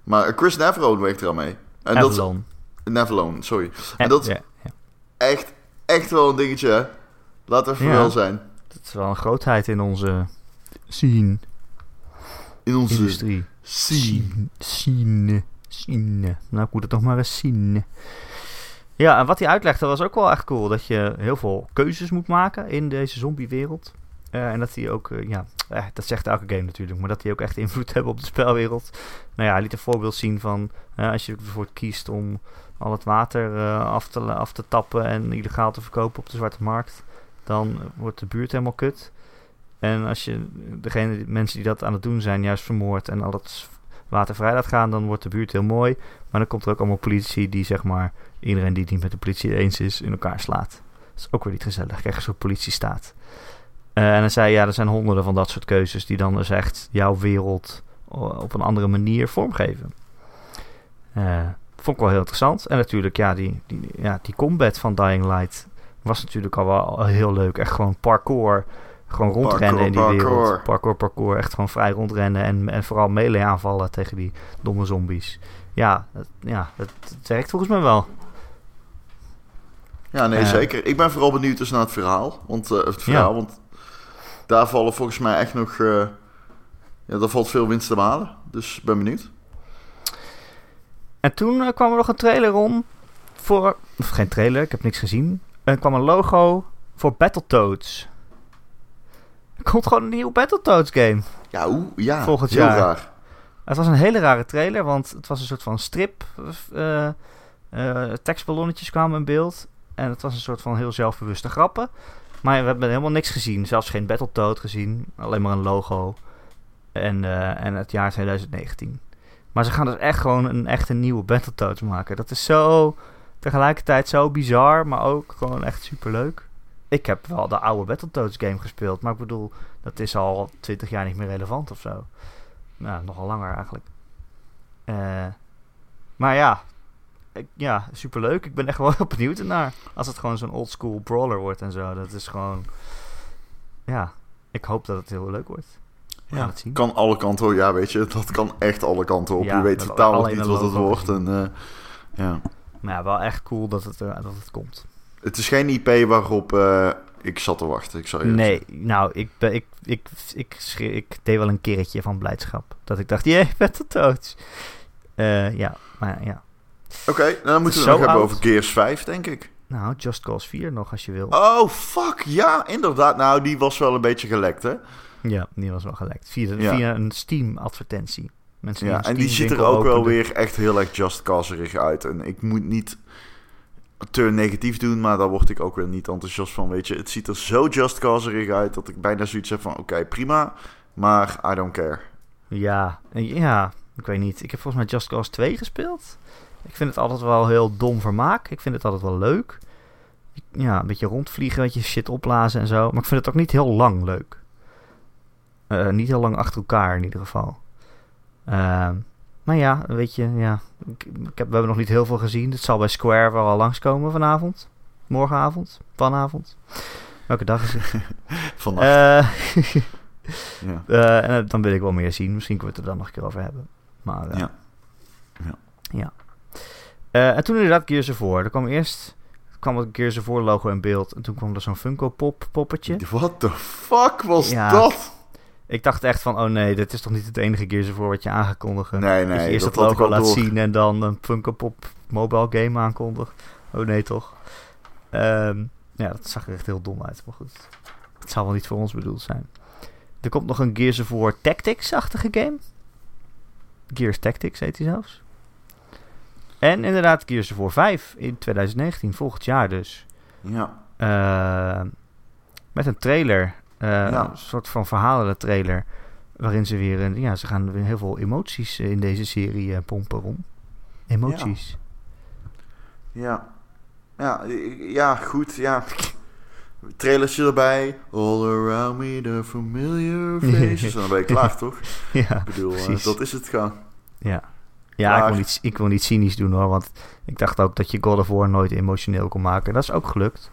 Maar Chris Navarone werkt er aan mee. En dat Avalon. Navarone, sorry. En En- dat is ja, ja. echt, echt wel een dingetje hè. Laten we even wel zijn. Is wel een grootheid in onze scene, In onze industrie. scene. Scene. Scene. Nou, ik moet het nog maar eens zien. Ja, en wat hij uitlegde was ook wel echt cool. Dat je heel veel keuzes moet maken in deze zombiewereld. Eh, en dat hij ook, eh, ja, eh, dat zegt elke game natuurlijk, maar dat die ook echt [LAUGHS] invloed hebben op de spelwereld. Nou ja, hij liet een voorbeeld zien van als je bijvoorbeeld kiest om al het water af, te, af te tappen en illegaal te verkopen op de zwarte markt, dan wordt de buurt helemaal kut. En als je degene, mensen die dat aan het doen zijn, juist vermoord en al dat water vrij laat gaan, dan wordt de buurt heel mooi. Maar dan komt er ook allemaal politie die, zeg maar, iedereen die het niet met de politie eens is, in elkaar slaat. Dat is ook weer niet gezellig. Krijg je soort politiestaat. Eh en dan zei ja, er zijn honderden van dat soort keuzes die dan dus echt jouw wereld op een andere manier vormgeven. Eh, vond ik wel heel interessant. En natuurlijk, ja, die, die, ja, die combat van Dying Light was natuurlijk al wel heel leuk. Echt gewoon parkour Gewoon rondrennen in die Parkour, wereld. parkour. Parkour. Echt gewoon vrij rondrennen. En, en vooral melee aanvallen tegen die domme zombies. Ja, het, ja het, het werkt volgens mij wel. Ja, nee, zeker. Ik ben vooral benieuwd dus naar het verhaal. Want, eh, het verhaal, want daar vallen volgens mij echt nog... eh, ja, daar valt veel winst te behalen. Dus ben benieuwd. En toen eh, kwam er nog een trailer om voor... Of geen trailer, ik heb niks gezien. Er kwam een logo voor Battletoads. Er komt gewoon een nieuwe Battletoads game. Ja, hoe? Ja, Volgend heel jaar. raar. Het was een hele rare trailer, want het was een soort van strip. eh, tekstballonnetjes kwamen in beeld. En het was een soort van heel zelfbewuste grappen. Maar we hebben helemaal niks gezien. Zelfs geen Battletoad gezien. Alleen maar een logo. En, eh, en het jaar 2019. Maar ze gaan dus echt gewoon een echte nieuwe Battletoads maken. Dat is zo tegelijkertijd zo bizar, maar ook gewoon echt superleuk. Ik heb wel de oude Battletoads game gespeeld. Maar ik bedoel, dat is al 20 jaar niet meer relevant of zo. Nou, nogal langer eigenlijk. Eh, maar ja, ik, ja, superleuk. Ik ben echt wel [LAUGHS] heel benieuwd ernaar. Als het gewoon zo'n oldschool brawler wordt en zo. Dat is gewoon... Ja, ik hoop dat het heel leuk wordt. Ja, het zien. kan alle kanten op. Ja, weet je, dat kan echt alle kanten op. Ja, je weet totaal nog niet wat het wordt. En, eh, ja. Maar ja, wel echt cool dat het, eh, dat het komt. Het is geen IP waarop eh, ik zat te wachten. Ik zou je Nee, nou, ik, ben, ik, ik, ik, ik deed wel een kerretje van blijdschap. Dat ik dacht, [LAUGHS] jee, Battletoads. Eh ja, maar ja. Oké, nou, dan moeten we het nog hebben oud. over Gears 5, denk ik. Nou, Just Cause 4 nog als je wil. Oh, fuck. Ja, inderdaad. Nou, die was wel een beetje gelekt, hè? Ja, die was wel gelekt. Via, de- Ja. via een Steam-advertentie. Mensen Ja, en die ziet er ook wel weer echt heel erg just causerig uit. En ik moet niet te negatief doen, maar daar word ik ook weer niet enthousiast van. Weet je, het ziet er zo just causerig uit dat ik bijna zoiets heb van: oké, prima, maar I don't care. Ja, ja, ik weet niet. Ik heb volgens mij Just Cause 2 gespeeld. Ik vind het altijd wel heel dom vermaak. Ik vind het altijd wel leuk. Ja, een beetje rondvliegen, een beetje shit opblazen en zo. Maar ik vind het ook niet heel lang leuk. Eh, niet heel lang achter elkaar in ieder geval. Ehm, maar ja, weet je, ja. Ik, ik heb, we hebben nog niet heel veel gezien. Het zal bij Square wel al langskomen vanavond. Morgenavond, vanavond. Welke dag is het? [LAUGHS] Vannacht. Eh [LAUGHS] ja. eh, en dan wil ik wel meer zien. Misschien kunnen we het er dan nog een keer over hebben. Maar eh, Ja. Ja. ja. En toen inderdaad Gears War. Er kwam eerst kwam het Gears War logo in beeld. En toen kwam er zo'n Funko Pop poppetje. What the fuck was Ja. dat? Ik dacht echt van, oh nee, dit is toch niet het enige Gears War wat je aangekondigd. Nee, je nee, eerst dat het logo al laat door. zien en dan een Funko Pop mobile game aankondigt. Oh nee, toch? Ehm, ja, dat zag er echt heel dom uit. Maar goed, het zal wel niet voor ons bedoeld zijn. Er komt nog een Gears of War Tactics-achtige game. Gears Tactics heet hij zelfs. En inderdaad Gears of War 5 in 2019, volgend jaar dus. Ja. Eh, met een trailer. Eh, Ja. Een soort van verhalende trailer. Waarin ze weer... ja, ze gaan weer heel veel emoties eh, in deze serie eh, pompen om. Emoties. Ja. Ja, ja, goed, ja. [LAUGHS] Trailertje erbij. All around me the familiar [LAUGHS] faces. en dan ben je klaar, toch? [LAUGHS] Ja, Ik bedoel, precies. dat is het gaan. ja. Ja, ik wil, niet, ik wil niet cynisch doen hoor. Want ik dacht ook dat je God of War nooit emotioneel kon maken. Dat is ook gelukt.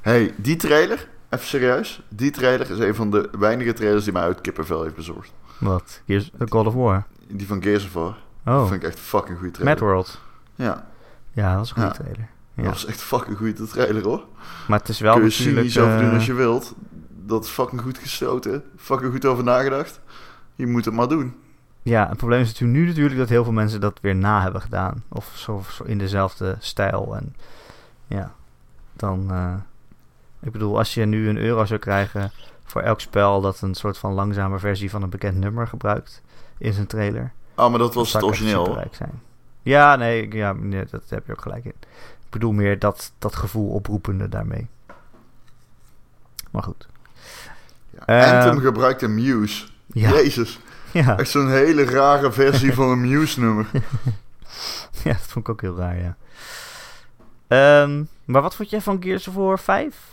hey, die trailer, even serieus. Die trailer is een van de weinige trailers die mij uit kippenvel heeft bezorgd. Wat? Gears, eh, God of War. Die van Gears of War. Oh, vind ik echt een fucking goede trailer. Mad World. Ja, Ja, dat was een goede Ja. trailer. dat Ja. was echt een fucking goede trailer hoor. Maar het is wel Kun je natuurlijk... cynisch over doen eh, als je wilt. Dat is fucking goed gestoten. Fucking goed over nagedacht. Je moet het maar doen. Ja, het probleem is natuurlijk nu natuurlijk dat heel veel mensen dat weer na hebben gedaan. Of zo, zo in dezelfde stijl. En ja, dan... eh, ik bedoel, als je nu een euro zou krijgen voor elk spel dat een soort van langzame versie van een bekend nummer gebruikt in zijn trailer. Ah, maar dat was het origineel. zijn. Ja, nee, ja, nee, dat heb je ook gelijk in. Ik bedoel meer dat, dat gevoel oproepende daarmee. Maar goed. Ja. Eh, Anthem gebruikte Muse. Ja, Jezus. [LAUGHS] ja, Echt zo'n hele rare versie van een Muse-nummer. [LAUGHS] ja, dat vond ik ook heel raar, ja. Ehm, maar wat vond jij van Gears of War 5?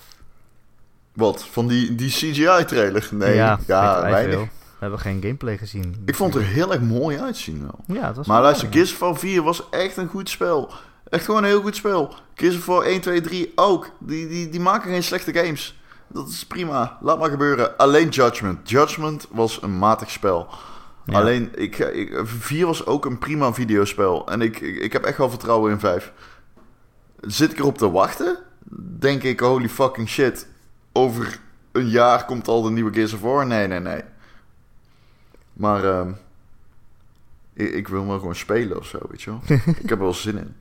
Wat? Van die, die CGI-trailer? Nee, ja, wij weinig. veel. We hebben geen gameplay gezien. Ik vond het er heel erg mooi uitzien wel. Ja, was Maar luister, Gears of War 4 was echt een goed spel. Echt gewoon een heel goed spel. Gears of War 1, 2, 3 ook. Die, die, die maken geen slechte games. Dat is prima. Laat maar gebeuren. Alleen Judgment. Judgment was een matig spel. Ja. Alleen, ik, ik, 4 was ook een prima videospel. En ik, ik, ik heb echt wel vertrouwen in 5. Zit ik erop te wachten? Denk ik, holy fucking shit. Over een jaar komt al de nieuwe Gears of War? Nee, nee, nee. Maar ehm, ik, ik wil wel gewoon spelen of zo, weet je wel. [LAUGHS] ik heb er wel zin in.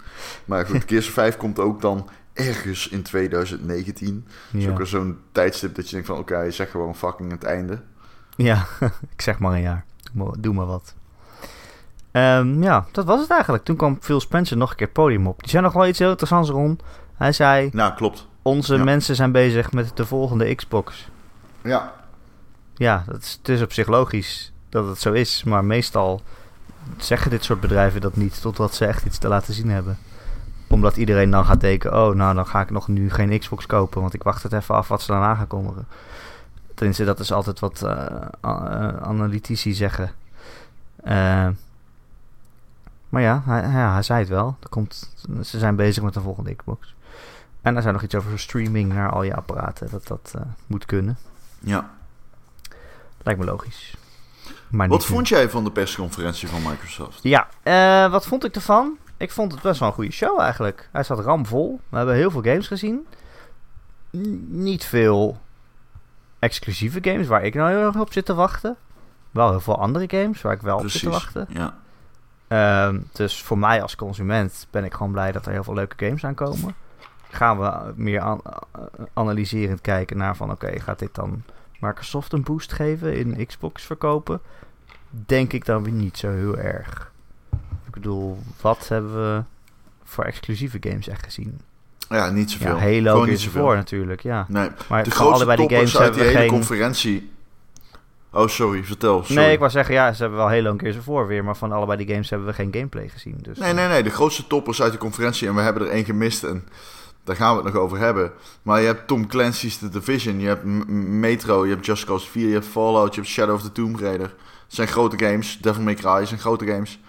Maar goed, Gears of 5 komt ook dan ergens in 2019. Dat is Ja. ook zo'n tijdstip dat je denkt van... Oké, zeg gewoon fucking het einde. Ja, [LAUGHS] ik zeg maar een jaar. Doe maar, doe maar wat. Ehm, ja, dat was het eigenlijk. Toen kwam Phil Spencer nog een keer het podium op. Die zei nog wel iets heel interessants rond. Hij zei, Nou, klopt. Onze Ja. mensen zijn bezig met de volgende Xbox. Ja, Ja, dat is, het is op zich logisch dat het zo is. Maar meestal zeggen dit soort bedrijven dat niet totdat ze echt iets te laten zien hebben. Omdat iedereen dan gaat denken, oh nou dan ga ik nog nu geen Xbox kopen. Want ik wacht het even af wat ze daarna gaan kondigen. Tenminste, dat is altijd wat eh, eh, analytici zeggen. Eh, maar ja hij, ja, hij zei het wel. Er komt, ze zijn bezig met de volgende Xbox. En er zijn nog iets over streaming naar al je apparaten. Dat dat eh, moet kunnen. ja. Lijkt me logisch. Maar Wat vond jij van de persconferentie van Microsoft? Ja, eh, wat vond ik ervan? Ik vond het best wel een goede show eigenlijk. Hij zat ramvol. We hebben heel veel games gezien. N- niet veel exclusieve games waar ik nou heel erg op zit te wachten. Wel heel veel andere games waar ik wel op zit te wachten. Ja. Ehm, dus voor mij als consument ben ik gewoon blij dat er heel veel leuke games aankomen. Gaan we meer an- eh, analyserend kijken naar van oké, gaat dit dan Microsoft een boost geven in Xbox verkopen? Denk ik dan weer niet zo heel erg. Ik bedoel, wat hebben we voor exclusieve games echt gezien? ja, niet zoveel. Ja, Halo Gewoon niet zoveel. War natuurlijk, ja. Nee, Maar de grootste allebei die games uit die hebben we hele geen... conferentie... Oh, sorry, vertel. Sorry. Nee, ik wou zeggen, ja, ze hebben wel Halo en Gears of War weer, maar van allebei die games hebben we geen gameplay gezien. Dus Nee, nee, nee. De grootste toppers uit de conferentie. En we hebben er één gemist. En daar gaan we het nog over hebben. Maar je hebt Tom Clancy's The Division. Je hebt M- Metro. Je hebt Just Cause 4. Je hebt Fallout. Je hebt Shadow of the Tomb Raider. Het zijn grote games. Devil May Cry zijn grote games.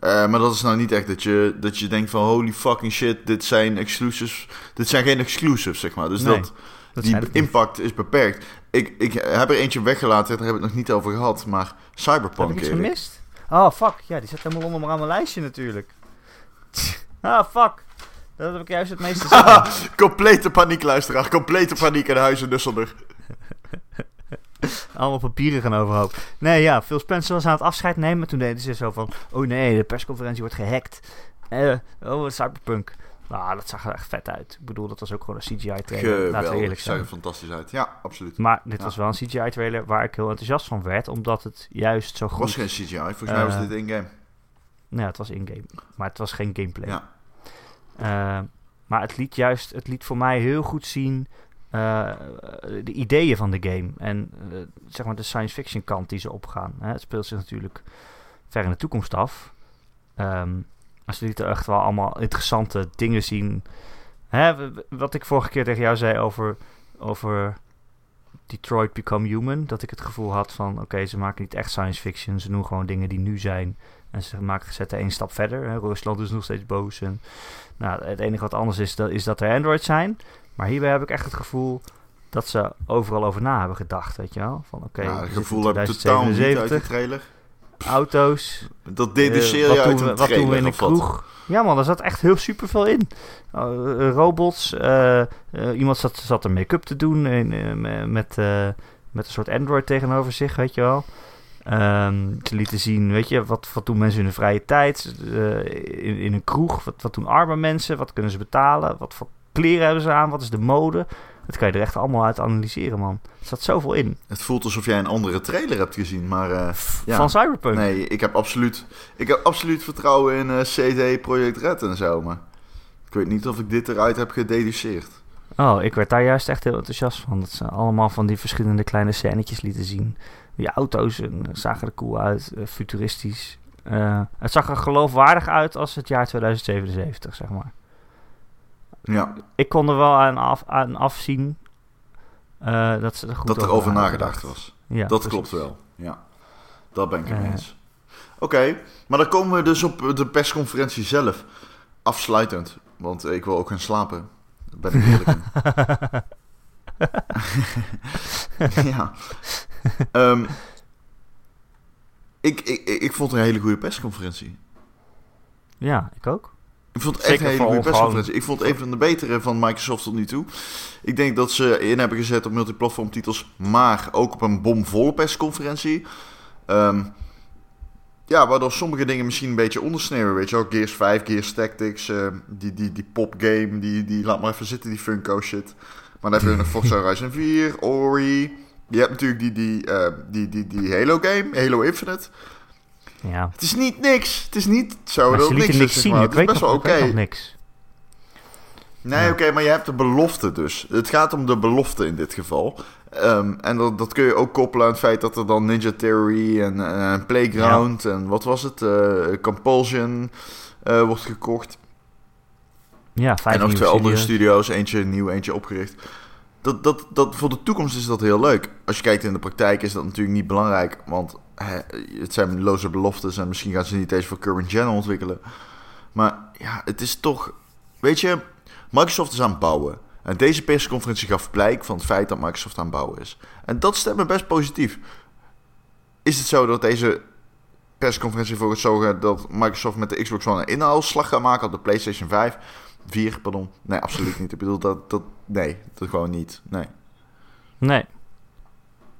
Eh, maar dat is nou niet echt dat je, dat je denkt van holy fucking shit. Dit zijn exclusives. Dit zijn geen exclusives, zeg maar. Dus Nee, dat, dat die impact is beperkt. Ik, ik heb er eentje weggelaten. Daar hebben we het nog niet over gehad. Maar Heb ik Cyberpunk. iets gemist? Oh, fuck. Ja, die zit helemaal onder aan mijn lijstje natuurlijk. [LAUGHS] ah, fuck. Dat heb ik juist het meeste [LAUGHS] zeggen. Complete paniek, luisteraar. Complete paniek in huizen Nusselder. [LAUGHS] Allemaal papieren gaan overhoop. Nee, ja, Phil Spencer was aan het afscheid nemen. Toen deden ze zo van... Oh nee, de persconferentie wordt gehackt. Eh, oh, Cyberpunk. Nou, dat zag er echt vet uit. Ik bedoel, dat was ook gewoon een CGI-trailer. Laten we Geweldig. eerlijk Zag er zijn. fantastisch uit. Ja, absoluut. Maar dit Ja. was wel een CGI-trailer waar ik heel enthousiast van werd. Omdat het juist zo Het goed... was geen CGI. Volgens mij was Eh, dit in-game. Nou, het was in-game. Maar het was geen gameplay. Ja. Eh, maar het liet juist, het liet voor mij heel goed zien eh, de ideeën van de game. En eh, zeg maar de science fiction kant die ze opgaan. Hè. Het speelt zich natuurlijk ver in de toekomst af. Ehm maar ze lieten echt wel allemaal interessante dingen zien. Hè, wat ik vorige keer tegen jou zei over, over Detroit Become Human. Dat ik het gevoel had van, oké, ze maken niet echt science fiction. Ze doen gewoon dingen die nu zijn. En ze maken, zetten één stap verder. Hè. Rusland is nog steeds boos. En, nou, het enige wat anders is, dat, is dat er Android zijn. Maar hierbij heb ik echt het gevoel dat ze overal over na hebben gedacht. Weet je wel? Van oké, ja, we het zitten gevoel in heb ik totaal niet uit de 2077, trailer. auto's. Dat deduceer Eh, je wat uit een we, wat doen we in een wat? kroeg? Ja man, daar zat echt heel super veel in. Uh, robots, eh, eh, iemand zat, zat er make-up te doen en, eh, me- met, eh, met een soort Android tegenover zich, weet je wel. Ehm, ze lieten zien, weet je, wat, wat doen mensen in hun vrije tijd eh, in, in een kroeg? Wat, wat doen arme mensen? Wat kunnen ze betalen? Wat voor kleren hebben ze aan? Wat is de mode? Dat kan je er echt allemaal uit analyseren, man. Er zat zoveel in. Het voelt alsof jij een andere trailer hebt gezien, maar eh, ja. Van Cyberpunk. nee, ik heb absoluut, ik heb absoluut vertrouwen in eh, CD Projekt Red en zo, maar ik weet niet of ik dit eruit heb gededuceerd. Oh, ik werd daar juist echt heel enthousiast van. Dat ze allemaal van die verschillende kleine scènetjes lieten zien. Die auto's zagen er cool uit, eh, futuristisch. Eh, het zag er geloofwaardig uit als het jaar 2077, zeg maar. Ja, Ik kon er wel aan, af, aan afzien eh, dat ze er goed dat er over over hadden nagedacht gedacht. was. Ja, dat precies. klopt wel, ja. Dat ben ik Eh. eens. Oké, maar dan komen we dus op de persconferentie zelf. Afsluitend, want ik wil ook gaan slapen. Ben ik eerlijk. [LAUGHS] [LAUGHS] ja. Ehm, ik, ik, ik, vond het een hele goede persconferentie. Ja, ik ook. Ik vond het Zeker echt een hele goede persconferentie. Ik vond het een van de betere van Microsoft tot nu toe. Ik denk dat ze in hebben gezet op multiplatform titels, maar ook op een bomvolle persconferentie. Ehm, ja, waardoor sommige dingen misschien een beetje ondersneeuwen, weet je wel. Gears 5, Gears Tactics, eh, die, die, die popgame, die, die laat maar even zitten, die Funko shit. Maar dan heb je nog Forza [LAUGHS] Horizon 4, Ori. Je hebt natuurlijk die, die, eh, die, die, die Halo game, Halo Infinite. Ja. Het is niet niks. Het is niet zo Maar dat ze het niks niks zien. zeg maar. Ik Het is best nog, wel oké. niks. Nee, Ja. oké, maar je hebt de belofte dus. Het gaat om de belofte in dit geval. Ehm, en dat, dat kun je ook koppelen aan het feit dat er dan Ninja Theory en eh, Playground en wat was het? eh, Compulsion eh, wordt gekocht. Ja, vijf en nog nieuwe twee andere studio's. studio's, eentje nieuw, eentje opgericht. Dat, dat, dat, voor de toekomst is dat heel leuk. Als je kijkt in de praktijk is dat natuurlijk niet belangrijk. Want hè, het zijn loze beloftes en misschien gaan ze niet eens voor current gen ontwikkelen. Maar ja, het is toch... Weet je, Microsoft is aan het bouwen. En deze persconferentie gaf blijk van het feit dat Microsoft aan het bouwen is. En dat stemt me best positief. Is het zo dat deze persconferentie voor het zorgen dat Microsoft met de Xbox One een inhaalslag gaat maken op de PlayStation 5? 4, pardon. Nee, absoluut niet. Ik bedoel, dat, dat, nee, dat gewoon niet. Nee. Nee.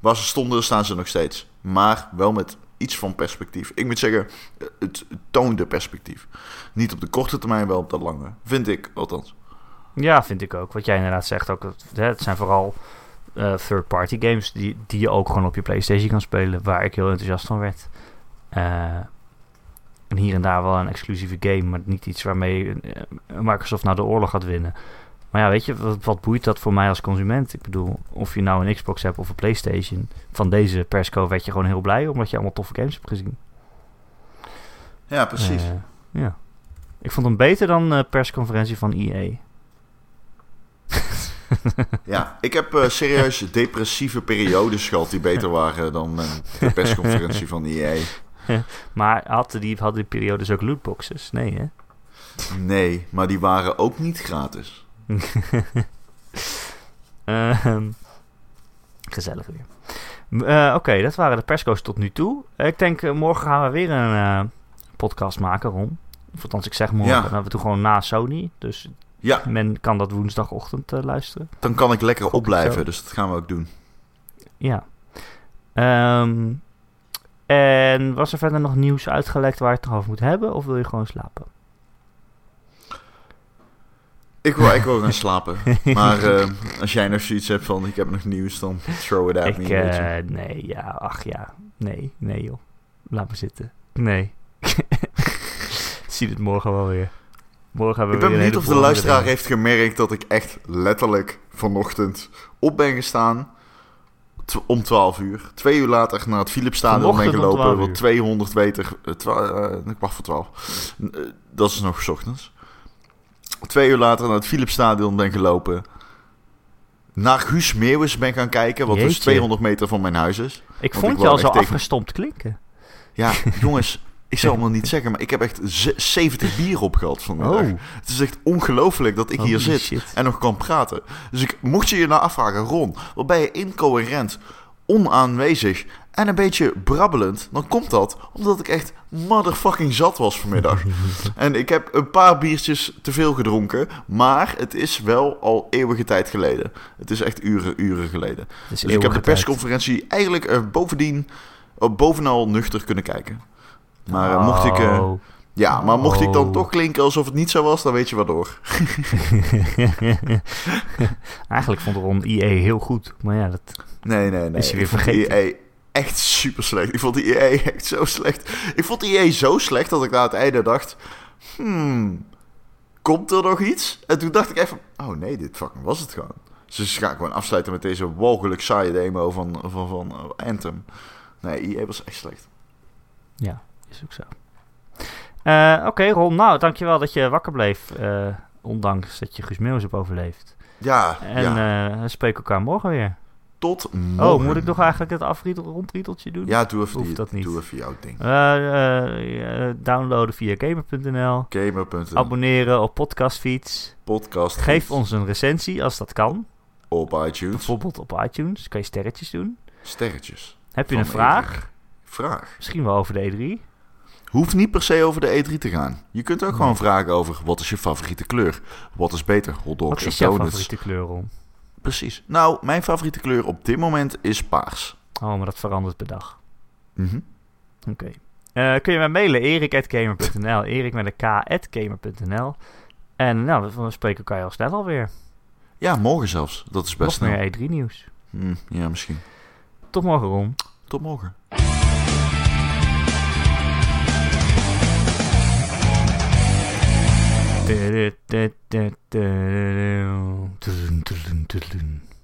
Waar ze stonden, staan ze nog steeds. Maar wel met iets van perspectief. Ik moet zeggen, het, het toonde perspectief. Niet op de korte termijn, wel op de lange. Vind ik, althans. Ja, vind ik ook. Wat jij inderdaad zegt ook. Het, zijn vooral eh, third-party games die, die je ook gewoon op je PlayStation kan spelen. Waar ik heel enthousiast van werd. Eh, en hier en daar wel een exclusieve game, maar niet iets waarmee eh, Microsoft nou de oorlog gaat winnen. Maar ja, weet je, wat, wat boeit dat voor mij als consument? Ik bedoel, of je nou een Xbox hebt of een PlayStation. Van deze persco werd je gewoon heel blij, omdat je allemaal toffe games hebt gezien. Ja, precies. Eh, ja. Ik vond hem beter dan de persconferentie van EA. [LAUGHS] Ja, ik heb eh, serieus depressieve periodes gehad die beter waren dan eh, de persconferentie van EA. [LAUGHS] Maar hadden die, hadden die periodes ook lootboxes? Nee, hè? Nee, maar die waren ook niet gratis. [LAUGHS] Ehm, gezellig weer. Eh, Oké, dat waren de persco's tot nu toe. Ik denk, eh, morgen gaan we weer een eh, podcast maken, Ron. Of althans, ik zeg morgen. Ja. Dan we doen gewoon na Sony. Dus Ja, men kan dat woensdagochtend luisteren. dan kan ik lekker opblijven, dus dat gaan we ook doen. Ja. Ehm, en was er verder nog nieuws uitgelekt waar je het nog over moet hebben? Of wil je gewoon slapen? Ik wil, ik wil [LAUGHS] gaan slapen. Maar eh, als jij nog zoiets hebt van ik heb nog nieuws, dan throw it at Ik, me. eh, nee, ja, ach ja. Nee, nee joh. Laat me zitten. Nee. [LAUGHS] Zie het morgen wel weer. Morgen hebben Ik we ben weer een benieuwd of de luisteraar heeft gemerkt dat ik echt letterlijk vanochtend op ben gestaan. Om 12 uur. Twee uur later naar het Philipsstadion ben gelopen. 12 uur. Wat 200 meter. eh, eh, kwart voor 12. Eh, dat is nog 's ochtends. Twee uur later naar het Philipsstadion ben gelopen. Naar Guus Meeuwis ben gaan kijken. Wat dus Jeetje. 200 meter van mijn huis is. Ik vond ik je al zo tegen- afgestompt klinken. Ja, [LAUGHS] jongens. Ik zal nog niet zeggen, maar ik heb echt ze- 70 bier opgehaald vanmiddag. Oh, Het is echt ongelooflijk dat ik hier zit shit. en nog kan praten. Dus ik, mocht je je nou afvragen, Ron, wat ben je incoherent, onaanwezig en een beetje brabbelend, dan komt dat omdat ik echt motherfucking zat was vanmiddag. [LAUGHS] en ik heb een paar biertjes te veel gedronken, maar het is wel al eeuwige tijd geleden. Het is echt uren, uren geleden. Dus ik heb de tijd. persconferentie eigenlijk eh, bovendien, eh, bovenal nuchter kunnen kijken. Maar eh, mocht ik... eh, Oh. ja, maar mocht ik dan Oh. toch klinken alsof het niet zo was, dan weet je waardoor. [LAUGHS] Eigenlijk vond Ron EA heel goed. Maar ja, dat... Nee, nee, nee. Is je weer vergeten? EA echt super slecht. Ik vond die EA echt zo slecht. Ik vond die EA zo slecht dat ik na het einde dacht... Hmm, komt er nog iets? En toen dacht ik even... Oh nee, dit fucking was het gewoon. Dus ik ga gewoon afsluiten met deze walgelijk saaie demo van, van, van eh, Anthem. Nee, EA was echt slecht. Ja, is ook zo. Oké, Ron. Nou, dankjewel dat je wakker bleef. eh, ondanks dat je Guus Meeuwis hebt overleefd. Ja, En ja. eh, we spreken elkaar morgen weer. tot morgen. Oh, moet ik nog eigenlijk het afrietel, rondrieteltje doen? Ja, doe even, die, dat niet. doe even jouw ding. Eh, downloaden via gamer.nl. Gamer.nl Abonneren op podcastfeeds. podcast. Geef ons een recensie als dat kan. op iTunes. Bijvoorbeeld op iTunes. Kan je sterretjes doen. Sterretjes. Heb je een vraag? E3. Vraag. Misschien wel over de E3. Hoeft niet per se over de E3 te gaan. Je kunt ook gewoon vragen over wat is je favoriete kleur? Wat is beter, hot Wat dogs is of jouw donuts? favoriete kleur, Ron? Precies. Nou, mijn favoriete kleur op dit moment is paars. Oh, maar dat verandert per dag. Mhm. Oké. Eh, kun je mij mailen? erik.gamer.nl Erik met een k.gamer.nl En nou, we spreken elkaar al snel alweer. Ja, morgen zelfs. Dat is best Nog snel. meer E3 nieuws. Hm, ja, misschien. Tot morgen, Ron. Tot morgen. Did it, did it, did it, did it, did it, did it.